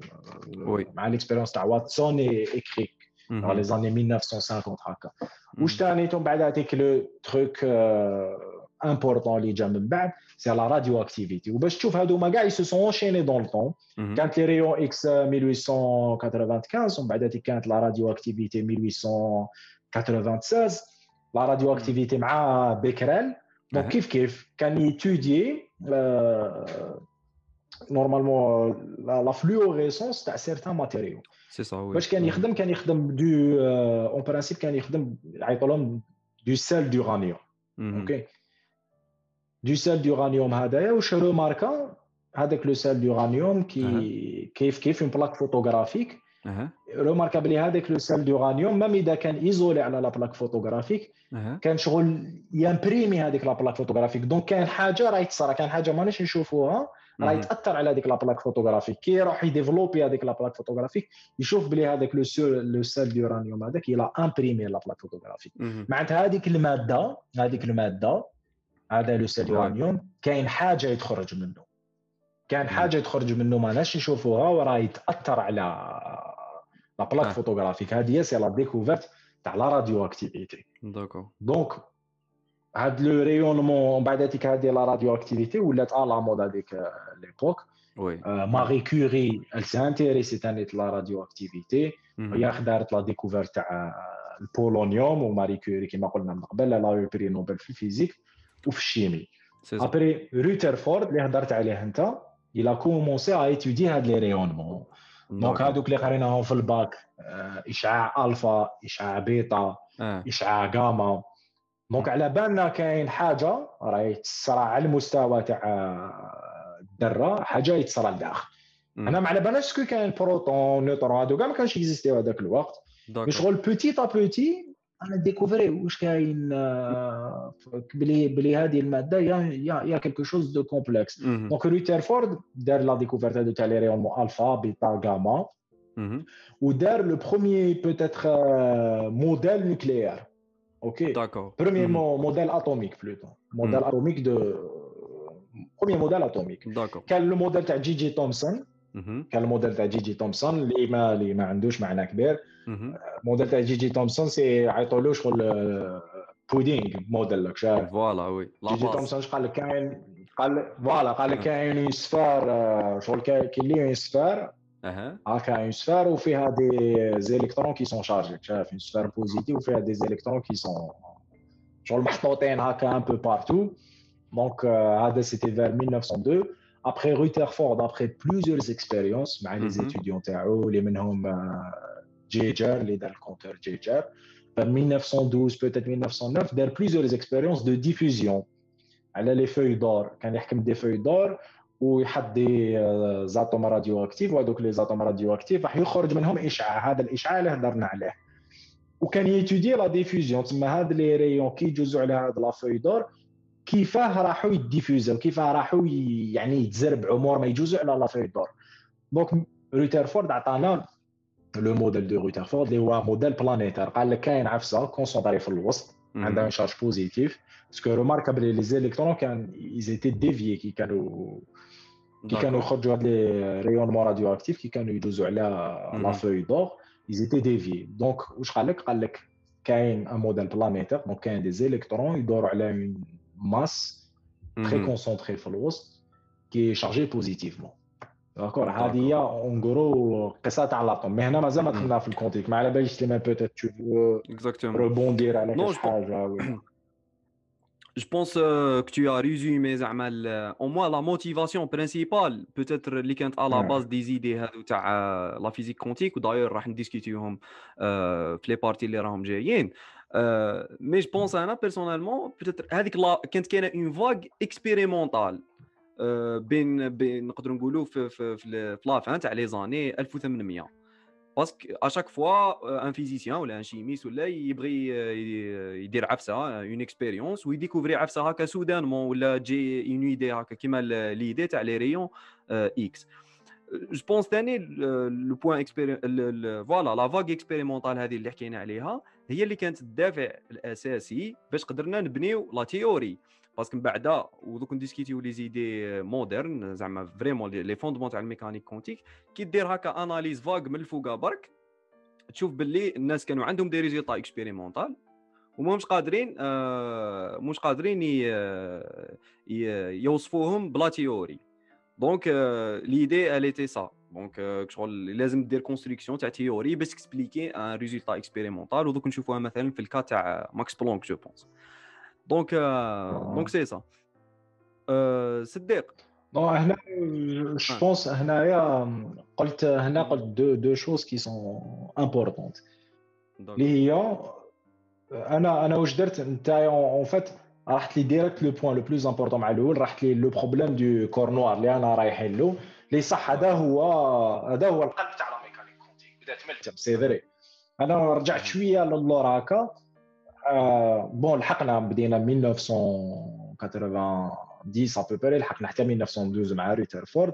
oui. مع ال expérience تاع واتسون اي كريك dans مهم. les années 1950 هكا مهم. واش ثاني من بعد هذيك le truc important اللي جا من بعد c'est la radioactivité وباش تشوف هادو كاع ils se sont enchaînés dans le temps مهم. كانت les rayons X 1895 ومن بعد هذيك كانت la radioactivité 1896 la radioactivité مع بيكريل donc أها. كيف كيف كان يتوديي normalement la fluorescence تاع certains matériaux c'est ça oui باش كان يخدم كان يخدم de un principe كان يخدم يعيطوا لهم des sels d'uranium. أوكي des sels d'uranium هذايا واش روماركا هذاك le sel d'uranium كي كيف كيف une plaque photographique remarqua بلي هذاك le sel d'uranium même اذا كان isolé على la plaque photographique كان شغل ي imprimer هذيك la plaque photographique donc كان حاجة راهي تصرا كان حاجة ماناش نشوفوها راهي مهم. تاثر على هذيك la plaque photographique كي يروح ي développer هذيك la plaque photographique يشوف بلي هذاك le sel le sel d'uranium هذاك il a imprimé la plaque photographique. معناتها هذيك المادة هذيك المادة هذا le sel Ouais. d'uranium كاين حاجة يتخرج منه كان. حاجة تخرج منه ما ناش نشوفوها وراهي تاثر على la plaque آه. photographique هذه هي c'est la découverte تاع la radioactivité donc هاد le rayonnement من بعد هذيك هذه la radioactivité ولات à la mode هذيك l'époque. Oui. ماري كوري intéressée تاني la radioactivité. هي دارت la découverte تاع ال polonium وماري كوري كما قلنا من قبل elle a eu prix Nobel في ال physique وفي ال chimie. Après روترفورد اللي هضرت عليه أنت a commencé à étudier هاد les rayonnements. Donc هادوك اللي قريناهم في الباك آه، إشعاع ألفا إشعاع بيتا إشعاع غاما. donc على بالنا كاين حاجة راهي تصرى على المستوى تاع الذره حاجة يتصرى لداخل. أنا ما على بالناش est-ce que كاين proton neutron هادو كاع ما كانش اكزيستيو هذاك الوقت mais شغل petit à petit on a découvert واش كاين بلي بلي هذه الماده y a y a y a quelque chose de complexe. Donc روترفورد دار la découverte هذو تاع les rayonnements الفا بيتا غاما. ودار le premier peut-être modèle nucléaire OK d'accord Premier مهم. mo- modèle atomique plutôt. Modèle Mhm. atomique de. Premier modèle atomique. le modèle تاع جي جي تومسون مهم. كان الموديل تاع جي جي تومسون اللي ما اللي ما عندوش معنى كبير مهم. الموديل تاع جي جي تومسون c'est عيطوا له شغل pudding model لك شايف voilà oui جي جي تومسون قال لك كاين قال voilà قال لك. كاين sphère شغل كاين les sphères هكا une sphère وفيها des électrons qui sont chargés شايف une sphère positive وفيها des électrons qui sont شغل محطوطين هكا un peu partout donc هذا c'était vers 1902 ابخي روترفورد après plusieurs expériences مع les مهم. زيتيديون تاعو اللي منهم آه، جيجر اللي دار ال compteur جيجر 1912 peut-être 1909 دار plusieurs expériences de diffusion على les feuilles d'or كان يحكم des feuilles d'or ويحط des آه، atomes radioactifs وهذوك les atomes radioactifs راح يخرج منهم إشعاع. هذا الإشعاع اللي هضرنا عليه. وكان ي étudier la diffusion تسمى هاد les rayons كي يجوزوا على هاد la feuille d'or كيفاه راحوا ي diffuser و كيفاه راحوا يعني يتزربعوا مور ما يجوزوا على la feuille d'or. donc روترفورد عطانا le modèle de روترفورد اللي هو modèle planétaire قال لك كاين عفسة concentrée في الوسط عندها charge positive parce que remarquable les électrons كان ils étaient déviés كي كانوا كي كانوا يخرجوا هاد les rayonnements radioactifs كي كانوا يدوزوا على la مهم. feuille d'or ils étaient déviés donc واش قال لك قال لك كاين un modèle planétaire donc كاين des électrons يدوروا على une masse très concentrée في الوسط qui est chargée positivement d'accord هذه هي en gros قصه تاع l'atome mais هنا مازال ما دخلنا في ال quantique ما على باليش سليمان peut-être تشوف exactement rebondir على Non, كاش je pense- حاجة ولا Je pense euh, que tu as résumé زعما ال- au moins la motivation principale peut-être اللي كانت à la Ouais. base des idées هذو تاع la physique quantique وداير راح ن discuter وهم آه، في les parties اللي راهم جايين mais je pense أنا personnellement peut-être هذيك la كانت كاينة une vague expérimentale بين بين نقدروا نقولوا في في في في l'avant تاع les années 1800 parce que à chaque fois un physicien ولا un chimiste ولا يبغي يدير عفسه une expérience وي découvrir عفسه هكا soudainement ولا تجي une idée هكا كيما l'idée تاع les rayons X je pense ثاني le point voilà la vague expérimentale هذه اللي حكينا عليها هي اللي كانت الدافع الاساسي باش قدرنا نبنيو la théorie parce que من بعد ودوك ن discuter و les idées modernes زعما vraiment les fondements تاع ال mécanique quantique كي دير هكا analyse vague من الفوق برك تشوف باللي الناس كانوا عندهم des résultats expérimentaux وما مش قادرين آه مش قادرين يوصفوهم بلا théorie. Donc l'idée elle était ça. Donc شغل لازم دير construction تاع théorie باش ت expliquer un résultat expérimental ودوك نشوفوها مثلا في ال cas تاع ماكس بلونك je pense. donc donc c'est ça صديق donc هنا je آه. pense هنايا قلت هنا قلت deux deux choses qui sont importantes اللي هي أنا أنا واش درت نتايا en fait رحت لي direct le point le plus important مع الأول رحت لي le problème du corps noir اللي أنا رايحين له اللي صح هذا هو هذا هو القلب تاع la mécanique quantique بدات ملتم c'est vrai أنا رجعت شوية للور هكا آه، bon لحقنا بدينا 1990 à peu près لحقنا حتى 1912 مع روترفورد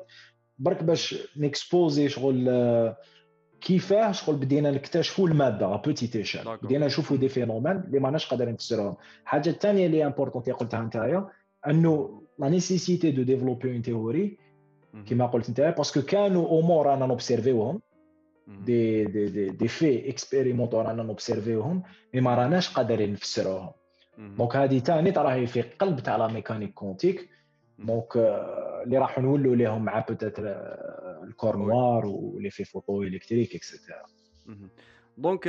برك باش ن exposer شغل آه، كيفاه شغل بدينا نكتشفوا المادة petit D'accord. بدينا نشوفوا des phénomènes اللي ماناش قادرين نفسروهم الحاجة الثانية اللي importante اللي قلتها نتايا أنه la nécessité de développer une théorie كيما قلت نتايا parce que كانوا أمور رانا ن observer وهم دي دي دي, دي في اكسبيريمونتو رانا نوبسيرفيوهم. مي ما راناش قادرين نفسروهم. دونك هذه ثاني راهي في قلب تاع لا ميكانيك كونتيك دونك آه، اللي راح نولوا لهم مع بوتيتر الكور نوار ولي في فوتو إلكتريك اكسيتيرا دونك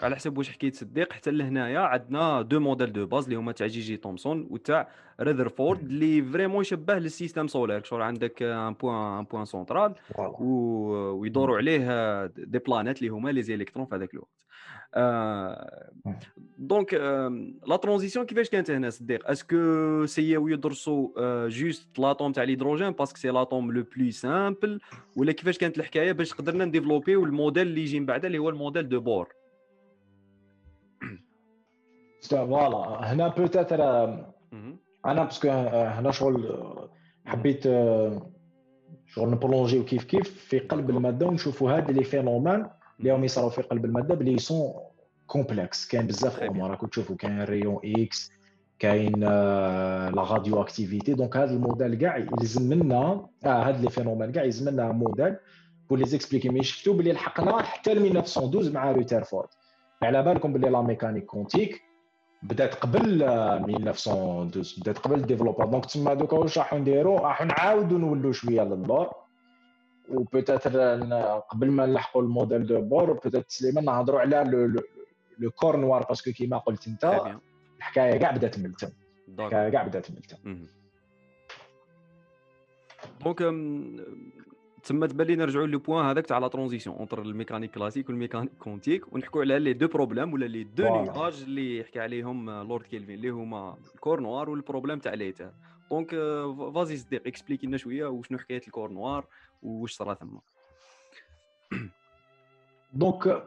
على حسب واش حكيت صديق حتى لهنايا عندنا دو موديل دو باز اللي هما تاع جي جي تومسون وتاع ريذرفورد اللي فريمون يشبه للسيستم سولار شغل عندك ان بوان ان بوان سونترال ويدوروا عليه آه، دي بلانيت اللي هما لي زيليكترون في هذاك الوقت. آه، دونك لا ترانزيسيون كيفاش كانت هنا صديق؟ اسكو سياو يدرسوا آه، جوست لاتوم تاع الهيدروجين باسكو سي لاتوم لو بلو سامبل ولا كيفاش كانت الحكاية باش قدرنا نديفلوبيو الموديل اللي يجي من بعد اللي هو الموديل دو بور فوالا هنا بوتيتر. أنا باسكو هنا شغل آه، حبيت آه، شغل نبرونجيو كيف كيف في قلب المادة ونشوفوا هاد لي فينومان اللي راهم يصراو في قلب المادة بلي سون كومبلكس. كاين بزاف. امور راكم تشوفوا كاين ريون إكس كاين آه، لا راديو اكتيفيتي دونك هذا الموديل كاع يلزم لنا آه هاد لي فينومان كاع يلزم لنا موديل بور لي زيكسبليكي. مي شفتوا بلي لحقنا حتى ل 1912 مع روترفورد على بالكم بلي لا ميكانيك كونتيك بدات قبل آه، 1912 بدات قبل الديفلوبر دونك تما دوكا واش راح نديرو راح نعاودو نولوا شوية للور وبوتيتر قبل ما نلحقوا الموديل دو بور بوتيتر سليمان نهضروا على لو كور نوار باسكو كيما قلت انت. الحكاية كاع بدات من تم D'accord. الحكاية كاع بدات من تم مهم. دونك أم، تما تبان لي نرجعوا لو بوان هذاك تاع لا ترانزيسيون اونتر الميكانيك كلاسيك والميكانيك كونتيك ونحكوا على لي دو بروبليم ولا لي دو. نيواج اللي حكى عليهم آه، لورد كيلفين اللي هما الكور نوار والبروبليم تاع ليتر دونك آه، فازي صديق اكسبليكي لنا شوية وشنو حكاية الكور نوار وواش صرا ثما [COUGHS] دونك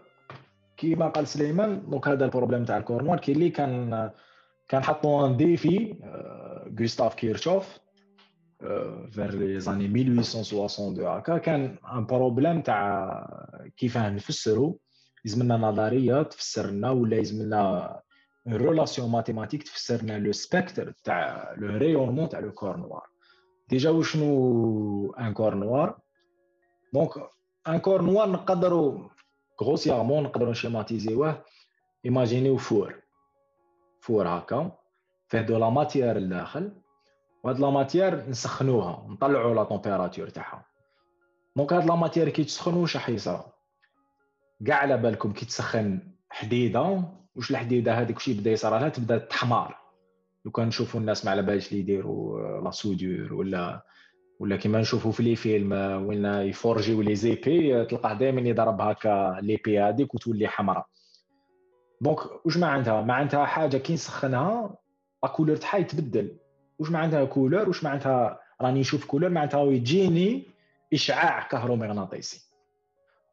كيما قال سليمان دونك هذا البروبليم تاع الكور نوار كاين اللي كان كان حطوا ان ديفي غوستاف كيرشوف. فير لي زاني 1862 هكا كان ان بروبليم تاع كيفاه نفسروا يلزم لنا نظريه تفسر لنا ولا يلزم لنا ريلاسيون ماتيماتيك تفسر لنا لو سبيكتر تاع لو ريونمون تاع لو كور نوار ديجا وشنو ان كور نوار دونك ان كور نوار نقدروا غروسيامون نقدروا نشيماتيزيوه ايماجينيو فور فور هكا فيه دو لا ماتيير لداخل وهاد لا ماتيير نسخنوها نطلعوا لا طومبيراتور تاعها دونك هاد لا ماتيير كي تسخن واش راح يصرى كاع على بالكم كي تسخن حديدة واش الحديدة هذيك واش يبدا يصرى لها تبدا تحمر. لو كان نشوفوا الناس ما على بالش اللي يديروا لا سودور ولا ولا كيما نشوفوا في لي فيلم وين يفورجيو لي زيبي تلقاه دائما يضرب هكا ليبي هذيك وتولي حمراء. دونك واش معناتها؟ معناتها حاجة كي نسخنها لا كولور تاعها يتبدل. واش معناتها كولور واش معناتها راني نشوف كولور؟ معناتها يجيني إشعاع كهرومغناطيسي.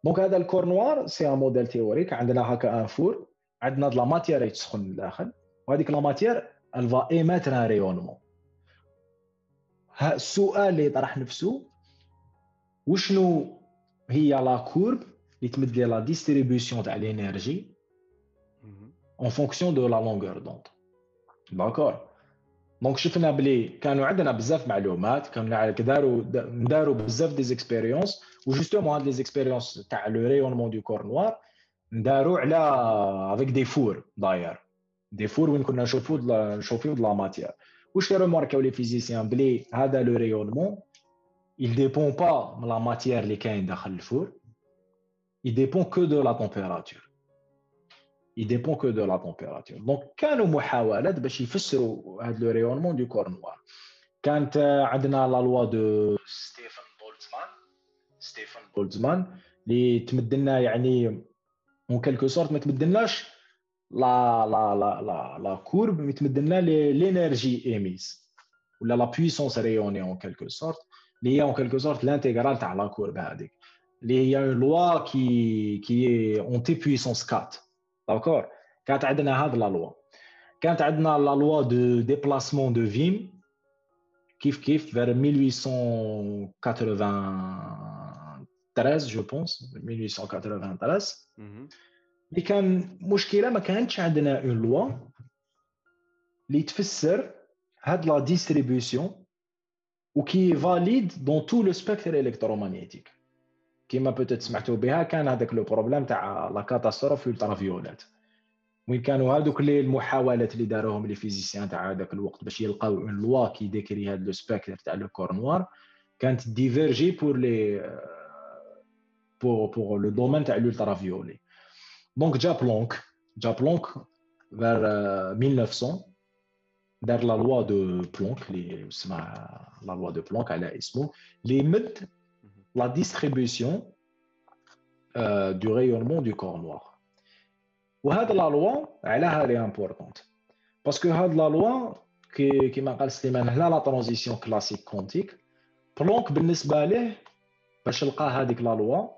دونك هذا الكور نوار سي ان موديل تيوريك. عندنا هكا ان فور عندنا لا ماتيير يتسخن من الداخل وهذيك لا ماتيير الفا ايماتر ان ريونمون السؤال اللي يطرح نفسه وشنو هي لا كورب اللي تمد لي لا ديستريبيوسيون تاع لينيرجي مهم. en fonction de la longueur d'onde. دونك شفنا بلي كانوا عندنا بزاف معلومات كانوا داروا داروا بزاف دي زيكسبيريونس وجوستومون هاد لي زيكسبيريونس تاع لو ريونمون دو كور نوار نداروا على افيك دي فور داير دي فور وين كنا نشوفوا نشوفوا لا ماتيير واش ريماركاو لي فيزيسيان بلي هذا لو ريونمون il dépend pas من لا ماتيير اللي كاين داخل الفور il dépend que de la température. Il dépend que de la température. Donc, كانوا محاولات باش يفسروا هذا لو ريونمون دو كور نوار. كانت آه، عندنا لا لوا دو ستيفن بولتزمان ستيفن بولتزمان اللي تمدلنا يعني اون كالكو سورت ما تمدلناش لا لا لا لا لا كورب مي تمدلنا لينيرجي ايميز ولا لا بويسونس ريوني اون كالكو سورت اللي هي اون كالكو سورت لانتيغرال تاع لا كورب هذيك اللي هي اون لوا كي كي اون تي بويسونس 4 داكور كانت عندنا هاد لا لوا. كانت عندنا لا لوا دو ديبلاسمون دو فيم كيف كيف؟ Vers 1893 جو بونس 1893 مهم. اللي كان مشكلة ما كانتش عندنا اون لوا اللي تفسر هاد لا ديستريبيوسيون وكي فاليد دون تو لو سبيكتر الكترومagnétique كيما بوتيت سمعتوا بها كان هذاك لو بروبليم تاع لا كاتاستروف الترا فيولات وين كانوا هذوك اللي المحاولات اللي داروهم لي فيزيسيان تاع هذاك الوقت باش يلقاو اون لوا كي ديكري هذا لو سبيكتر تاع لو كور نوار كانت ديفيرجي بور لي بور بور لو دومين تاع الالترا فيولي دونك جا بلونك جا بلونك vers 1900 دار la loi de Planck اللي اسمها la loi de Planck على اسمه اللي مد la distribution euh, du rayonnement du corps noir. وهذا la loi علاش هي importante parce que هاد la loi كي كيما قال سليمان هنا la transition classique quantique Planck بالنسبة ليه باش لقى هذيك la loi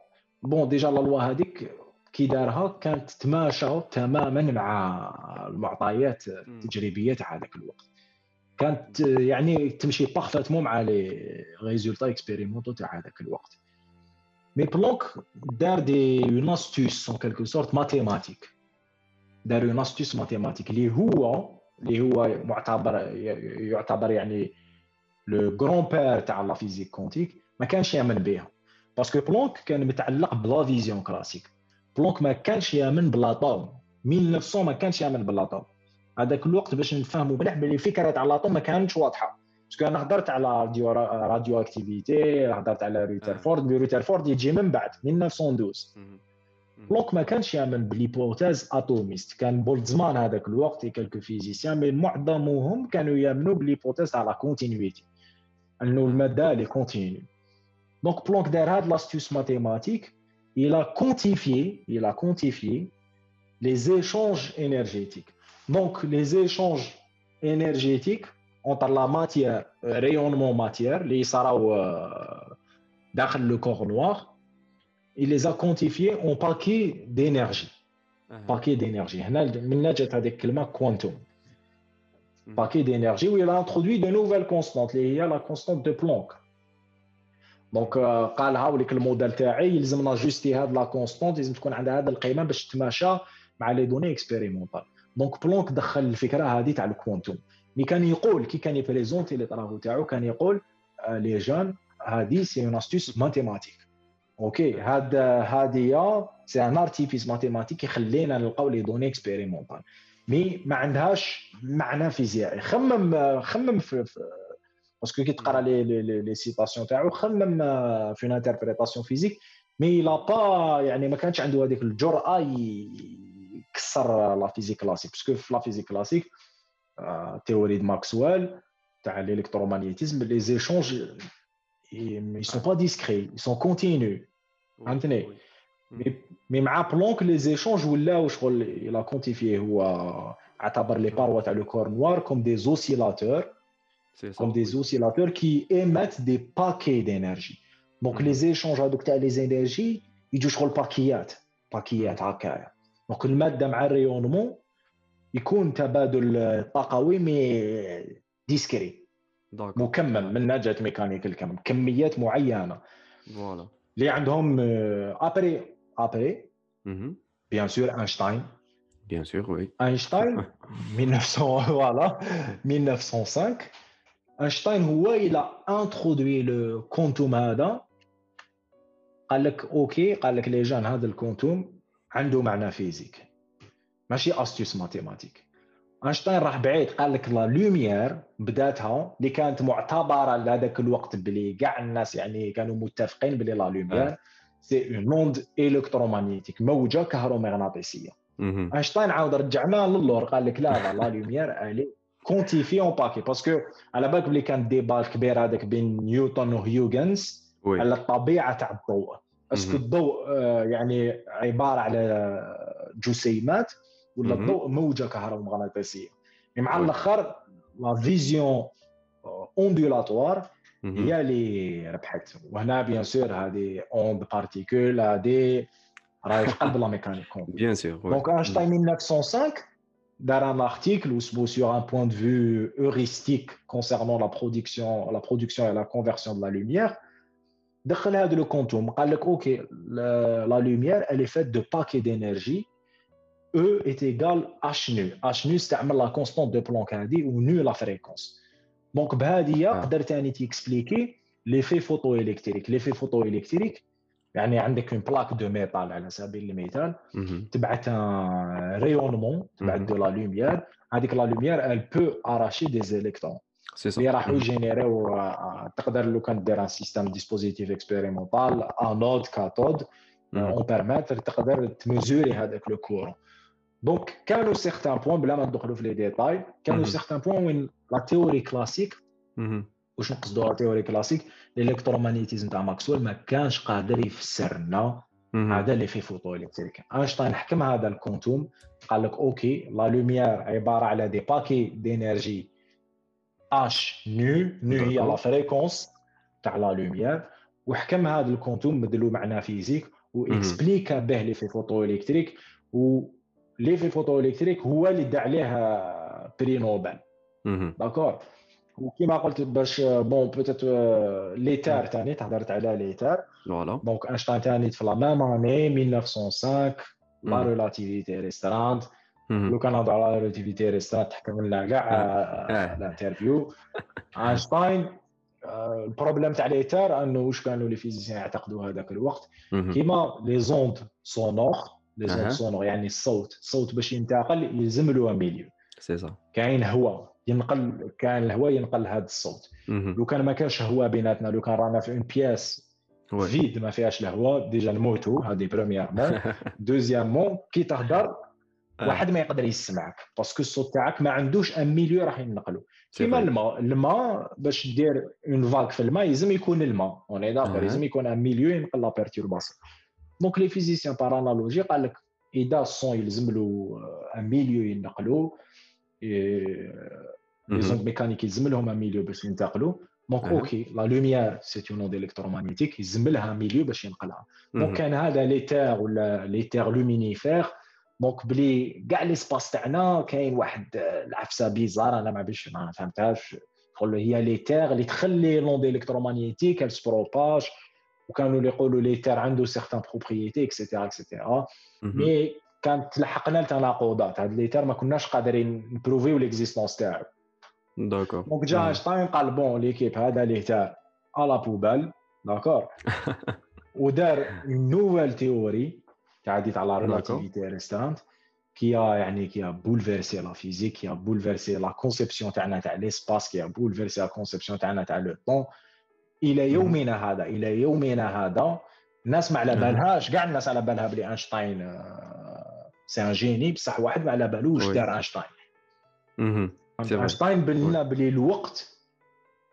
bon déjà la loi هذيك كي دارها كانت تماشى تماما مع المعطيات التجريبية تاع هذاك الوقت. كانت يعني تمشي parfaitement مع les résultats expérimentaux تاع هذاك الوقت. mais Planck دار des une astuce en quelque sorte mathématique دار une astuce mathématique اللي هو اللي هو معتبر يعتبر يعني le grand-père تاع la physique quantique ما كانش يأمن بها. parce que Planck كان متعلق ب la vision classique. Planck ما كانش يأمن ب l'atome 1900 ما كانش يأمن ب l'atome هذاك الوقت باش نفهموا مليح بلي الفكرة تاع l'atome ما كانتش واضحة. parce que أنا هضرت على radio radioactivité هضرت على Rutherford mais Rutherford يجي من بعد 1912 بلوك ما كانش يامن ب l'hypothèse atomiste. كان بولتزمان هذاك الوقت quelques physiciens mais معظمهم كانوا يامنوا ب l'hypothèse تاع la continuité أنه المادة لي كونتينيو دونك بلونك دار هاد لاستيوس ماتيماتيك il a quantifié il a quantifié les échanges énergétiques. Donc, les échanges énergétiques entre la matière, euh, rayonnement matière, les saraw euh, dans le corps noir, il les a quantifiés en paquets d'énergie. Ah. Paquet d'énergie. quantum. Hmm. Paquet d'énergie où il a introduit de nouvelles constantes. Il y a la constante de Planck. دونك قال هاوليك الموديل تاعي يلزمنا جوستي هاد لا كونستونت لازم تكون عندها هذا القيمه باش تتماشى مع لي دوني اكسبيريمونتال دونك بلونك دخل الفكرة هذه تاع le quantum. Mais كان يقول كي كان يprésenter les travaux تاعو كان يقول les gens هذه c'est une astuce mathématique. أوكي هاد هادي c'est un artifice mathématique يخلينا نلقاو les données expérimentales mais ما عندهاش معنى فيزيائي. خمم خمم في, في parce que كي تقرا les les les citations تاعو خمم في interprétation physique mais là-bas يعني ما كانش عنده هذيك الجرأة يكسر la physique classique. Parce que في la physique classique théorie de Maxwell تاع l'électromagnétisme les échanges ils sont pas discrets ils sont continus. فهمتني mais مع Planck les échanges ولاو شغل il a quantifié هو اعتبر les parois تاع le corps noir comme des oscillateurs comme des oscillateurs qui émettent des paquets d'énergie. Donc mm -hmm. les échanges هذوك تاع les énergies يجوا شغل paquets paquets هكايا donc المادة مع le rayonnement يكون تبادل طاقوي mais discret. مكمم منها جات ميكانيك الكم. كميات معينة. voilà. اللي عندهم après après bien sûr اينشتاين bien sûr oui اينشتاين 1900 voilà. 1905 اينشتاين هو il a introduit le quantum هذا. قال لك أوكي قال لك les gens هذا le quantum عنده معنى physique. ماشي astuce mathématique. أينشتاين راح بعيد قال لك la lumière بذاتها اللي كانت معتبرة لهذاك الوقت بلي كاع الناس يعني كانوا متفقين بلي la lumière c'est une onde électromagnétique موجة كهرومغناطيسية. أينشتاين عاود رجعنا للور قال لك la la lumière elle est quantifiée en paquets parce que على بالك بلي كان débat كبير هذاك بين نيوتن وهيوغنز. على الطبيعة تاع الضوء. est-ce que الضوء آه، يعني عبارة على جسيمات ولا مهم. الضوء موجة كهرومغناطيسية يعني مع oui. الأخر la vision ondulatoire مهم. هي اللي ربحت وهنا بيان سور هذه اوند بارتيكول هذه راهي في قلب لا ميكانيك كونتيك بيان سور وي. Donc Einstein 1905 dans un article où se sur un point de vue heuristique concernant la production, la production et la conversion de la lumière. دخل هذا le quantum قال لك أوكي la, la lumière elle est faite de paquets d'énergie. E est égal H nu. H nu استعمل la constante de Planck هذه و nu la fréquence. donc بهذه آه. قدرت اني تexpliquer l'effet photoélectrique l'effet photoélectrique يعني عندك une plaque de métal على سبيل المثال. مهم. تبعت un rayonnement تبعت Mhm. de la lumière هذيك la lumière elle peut arracher des électrons c'est اللي راحوا يgénérer تقدر لو كان دير un système dispositif expérimental anode cathode مهم. un ampèremètre تقدر تmesurer هذاك le courant donc كانوا certains points بلا ما ندخلوا في les détails كانوا. certains points وين la théorie classique. واش نقصدوا la théorie classique l'électromagnétisme تاع ماكسويل ما كانش قادر يفسر لنا. هذا l'effet photoélectrique اينشتاين حكم هذا le quantum قال لك أوكي la lumière عباره على des paquets d'énergie h nu nu هي la. fréquence تاع la lumière وحكم هذا le quantum مدلو معنى physique و expliqua به l'effet photoélectrique و l'effet photoélectrique هو اللي دا عليه prix Nobel. D'accord وكيما قلت باش bon peut-être l'éther ثاني تهضرت على l'éther voilà donc اينشتاين ثاني في la même année 1905 la. relativité restreinte. لو كان على la relativité restreinte تحكم لنا كاع. l'interview اينشتاين le problème تاع l'éther أنه واش كانوا les physiciens يعتقدوا هذاك الوقت. كيما les ondes sonores les ondes. sonores يعني الصوت الصوت باش ينتقل يلزم له milieu si كاين هواء ينقل كان الهواء ينقل هذا الصوت. لو كان ما كانش هواء بيناتنا لو كان رانا في une pièce. vide ما فيهاش الهواء déjà نموتو هذه premièrement deuxièmement [LAUGHS] كي تهضر. واحد ما يقدر يسمعك parce que الصوت تاعك ما عندوش un milieu راح ينقلو كيما. الماء الماء باش دير une vague في الماء يلزم يكون الماء on est d'accord أها. يلزم يكون un milieu ينقل la perturbation donc les physiciens par analogie قال لك إذا le son يلزم له un milieu ينقلو les ondes mécaniques يلزم لهم un milieu باش ينتقلوا donc. OK la lumière c'est une onde électromagnétique يلزم لها milieu باش ينقلها donc. كان هذا l'éther ولا l'éther luminifère donc بلي كاع l'espace تاعنا كاين واحد آه، العفسه bizarre أنا ما بيش ما فهمتهاش. يقولوا هي l'éther اللي تخلي l'onde elle se propage وكانوا اللي يقولوا l'éther عنده certaines propriétés et cetera et cetera. mais كانت لحقنا لتناقضات هاد l'éther ما كناش قادرين نـ prouver يو l'existence تاعو d'accord donc جا. اينشتاين قال bon هذا l'éther à la poubelle d'accord ودار une nouvelle théorie تاع de تاع la relativité restreinte qui a يعني qui a bouleversé la physique qui a bouleversé la conception تاعنا تاع l'espace qui a bouleversé la conception تاعنا تاع le temps إلى يومنا هذا إلى يومنا هذا الناس ما على. بالهاش كاع الناس على بالها بلي أينشتاين c'est un génie بصح واحد ما على بالوش. دار أينشتاين. أينشتاين بلي الوقت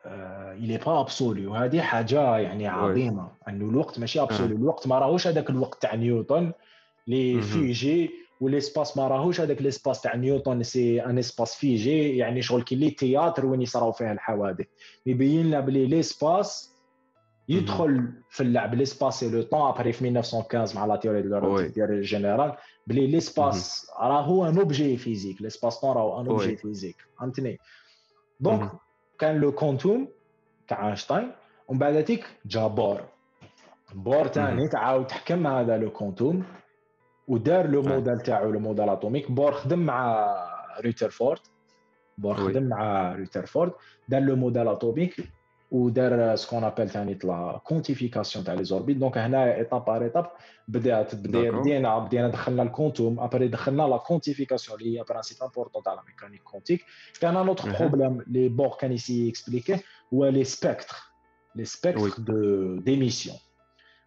الي pas absolu وهذه حاجة يعني عظيمة. انه الوقت ماشي absolu الوقت ما راهوش هذاك الوقت تاع نيوتن اللي مهم. figé وال espace ما راهوش هذاك ال espace تاع نيوتن c'est un espace figé يعني شغل que le théâtre وين يصراو فيه الحوادث. يبين لنا بلي l'espace يدخل في اللعب. l'espace et le temps après في 1915 مع la théorie de la relativité générale بلي l'espace راهو un objet physique l'espace-temps راهو un objet physique فهمتني؟ donc. كان le quantum تاع أينشتاين ومن بعد ذيك جا بور. بور ثاني تعاود تحكم هذا le quantum ودار le modèle تاعو le modèle atomique. بور خدم مع ريترفورد بور. خدم مع ريترفورد دار le modèle atomique. ودار ce qu'on appelle ثاني la quantification تاع les orbites donc هنا étape par étape بدأت بدي- D'accord. بدينا بدينا دخلنا ال quantum après دخلنا la quantification اللي هي principe important تاع la mécanique quantique كان un autre أها. problème لي بور كان يـ essayer expliquer هو les spectres les Oui. spectres d'émission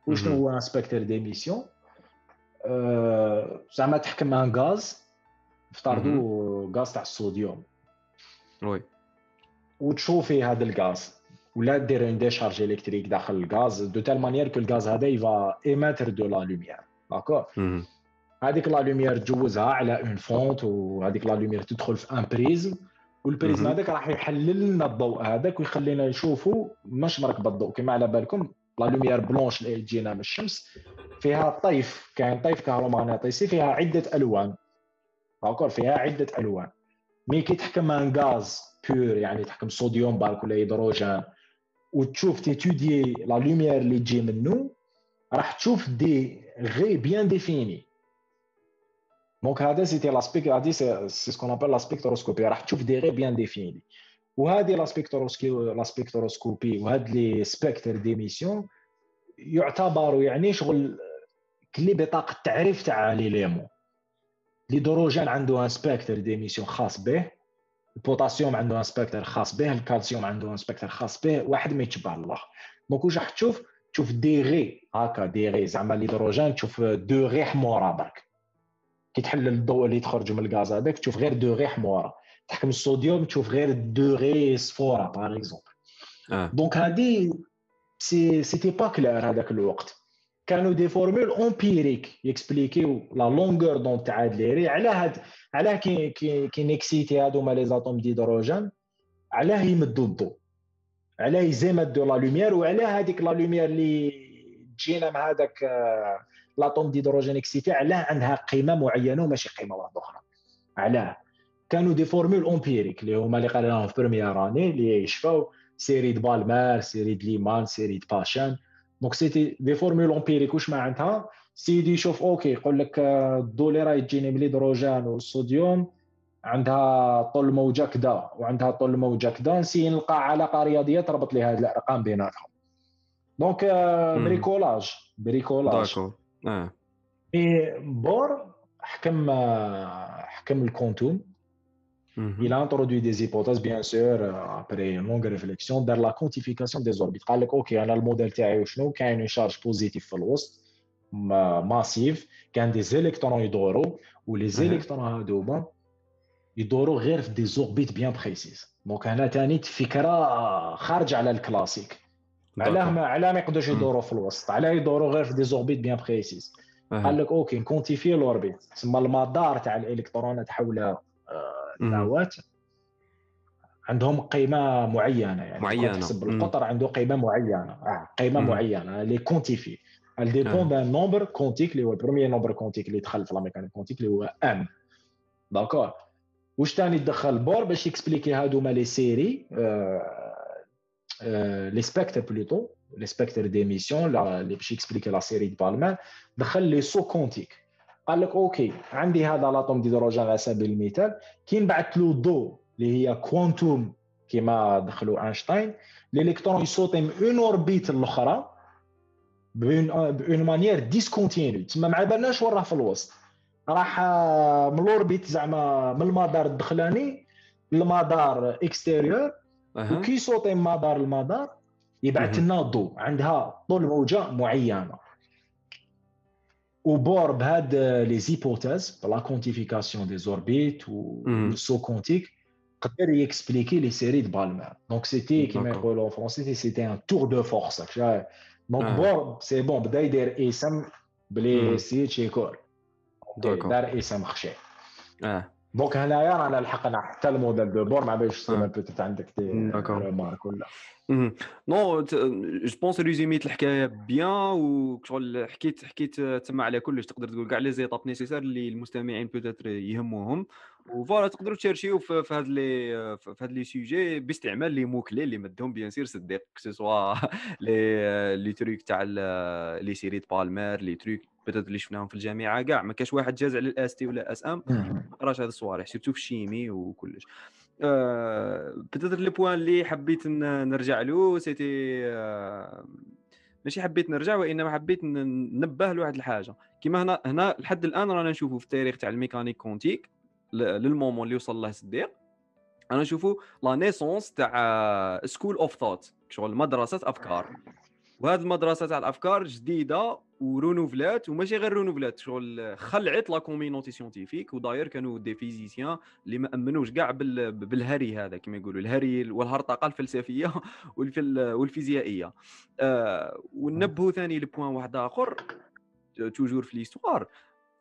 وشنو مهم. هو un spectre d'émission آه، زعما تحكم un gaz افترضوا غاز تاع الصوديوم oui وتشوفي هذا الغاز ولا دير une décharge électrique داخل الغاز de telle manière que الغاز هذا يـ va émettre de la lumière d'accord. هذيك la lumière تجوزها على une fente وهذيك la lumière تدخل في un prisme وال prisme. هذاك راح يحلل لنا الضوء هذاك ويخلينا نشوفوا مش مركب الضوء. كما على بالكم la lumière blanche اللي تجينا من الشمس فيها طيف كاين طيف كهرومغناطيسي فيها عدة ألوان. d'accord فيها عدة ألوان. mais كي تحكم un gaz pur يعني تحكم صوديوم بالك ولا هيدروجين وتشوف تـ étudier la lumière اللي تجي منه راح تشوف des raies bien définies. donc هذا c'était l'aspect هذه c'est ce qu'on appelle la spectroscopie راح تشوف des raies bien définies. وهذه la spectroscopie وهاد les spectres d'émission يعتبروا يعني شغل كلي بطاقة تعريف تاع les éléments الهيدروجين عنده un spectre d'émission خاص به. البوتاسيوم عنده un spectre خاص به الكالسيوم عنده un spectre خاص به واحد ما يتشبه له. donc واش راح تشوف تشوف دي غي هكا دي غي زعما الهيدروجين تشوف دو غي حمورا برك. كي تحلل الضوء اللي تخرج من الغاز هذاك تشوف غير دو غي حمورا تحكم الصوديوم تشوف غير deux raies صفورا par exemple آه. donc هادي c'est c'était pas clair هذاك الوقت. كانوا des formules empiriques يـ expliquer يو la longueur d'onde تاع هاد لي ري. على هاد علاه كي كي نـ exciter هادوما les atomes d'hydrogène علاه يمدوا الضوء. علاه يزيمدوا la lumière وعلاه هذيك la lumière اللي جينا مع هذاك آه، l'atome d'hydrogène excité علاه عندها قيمة معينة وماشي قيمة واحدة أخرى. علاه. كانوا des formules empiriques اللي هما اللي قالناهم في première année اللي يشفاو série de Balmer série de Lyman série de Paschen donc c'était des formules empiriques واش معناتها سيدي يشوف OK يقول لك الضو اللي راهي تجيني من الهيدروجين والصوديوم عندها طول موجة كذا وعندها طول موجة كذا نـ essayer نلقى علاقة رياضية تربط لي هذه الأرقام بيناتهم. donc. bricolage bricolage d'accord آه mais بور حكم آه، حكم ال quantum. مهم. il a introduit des hypothèses bien sûr euh, après une longue réflexion dans la quantification des orbites قال لك OK أنا الموديل تاعي شنو كاين une charge positive في الوسط massive كان des électrons يدوروا و les électrons هذوما يدوروا غير في des orbites bien précises donc هنا ثاني فكره خارجه على الكلاسيك علاه. ما علاه ما يقدروش. يدوروا في الوسط علاه يدوروا غير في des orbites bien précises قال. لك OK نـ quantifier ال orbite تسمى المدار تاع الالكترونات حول آه،. الذرات عندهم قيمة معينة يعني معينة. تحسب. القطر عنده قيمة معينة آه. قيمة مم. معينة لي quantifié آه. dépend d'un nombre quantique اللي هو ال premier nombre quantique اللي دخل في la mécanique quantique اللي هو n d'accord واش ثاني دخل بور باش يـ expliquer هادوما les séries les spectres plutôt les spectres d'émission اللي باش ي expliquer la série de Balmer دخل les sauts quantiques قال لك OK عندي هذا l'atome d'hydrogène على سبيل المثال كي نبعث له ضوء اللي هي quantum كيما دخلوا أينشتاين الالكترون ي sauter من une orbite لأخرى d'une manière discontinue تما ما بالناش وين راه في الوسط راح آه، من ال orbite زعما من المدار الدخلاني للمدار extérieur. وكي ي sauter من مدار المدار يبعث. لنا الضوء عندها طول موجة معينة وبور بهاد les hypothèses la quantification des orbites مم. و les sauts quantiques قدر ي expliquer les séries de Balmer donc c'était كيما D'accord. يقولوا français c'était un tour de force donc آه. بور c'est bon بدا يدير اسم بلي مم. سي تشيكور D'accord. دار اسم خشي آه donc هنايا رانا لحقنا حتى ال modèle de Bohr ما باش آه. peut-être عندك des. remarques ولا. non je pense résumé يت الحكاية bien وشغل حكيت حكيت تما على كلش تقدر تقول كاع les étapes nécessaires اللي المستمعين peut-être يهموهم و voilà تقدروا ت chercher و في هاد لي في هاد لي سوجي باستعمال les mots-clés اللي مدهم bien sûr صديق soit les les trucs تاع les séries Balmer les trucs peut-être اللي شفناهم في الجامعة كاع ما كاش واحد جاز على ال ST ولا SM قراش هاد الصوالح surtout في la chimie وكلش. peut-être le point اللي حبيت نرجع له c'était آه، ماشي حبيت نرجع وإنما حبيت ننبه لواحد الحاجة. كيما هنا هنا لحد الآن رانا نشوفوا في التاريخ تاع ال mécanique quantique لل moment اللي وصل له صديق أنا نشوفوا la naissance تاع school of thought شغل مدرسة أفكار. وهذه المدرسة تاع الأفكار جديدة و renouvelante وماشي غير renouvelante شغل خلعت la communauté scientifique et d'ailleurs كانوا des physiciens اللي ما أمنوش كاع بال- بالهري هذا كما يقولوا الهري والهرطقة الفلسفية [LAUGHS] والفيزيائية. آه ونبهوا ثاني ل point واحد آخر toujours في l'histoire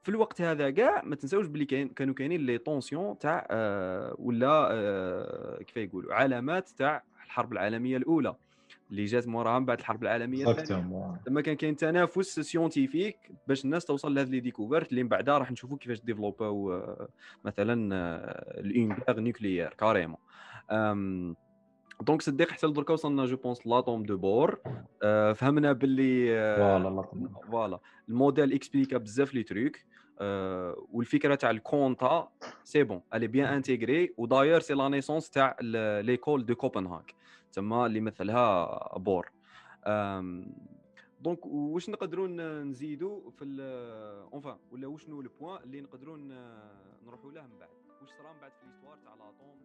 في الوقت هذا كاع ما تنساوش باللي كاين كانوا كاينين les tensions تاع آه ولا آه كيف يقولوا علامات تاع الحرب العالمية الأولى. اللي جات موراها من بعد الحرب العالمية الثانية. لما كان كاين تنافس scientifique باش الناس توصل لهذ les découvertes اللي من بعدها راح نشوفوا كيفاش développer او آه، مثلا la guerre nucléaire carrément donc صديق حتى دركا وصلنا je pense l'atome de Bohr آه، فهمنا باللي آه، voilà. voilà. ال modèle expliquer ا بزاف les trucs آه، والفكرة تاع ال quanta c'est bon elle est bien intégrée et d'ailleurs c'est la naissance تاع l'école de Copenhague تما اللي مثلها بور. donc واش نقدروا نزيدوا في enfin ولا وشنو ال point اللي نقدروا نروحوا له من بعد؟ واش صرا من بعد في l'histoire تاع l'atome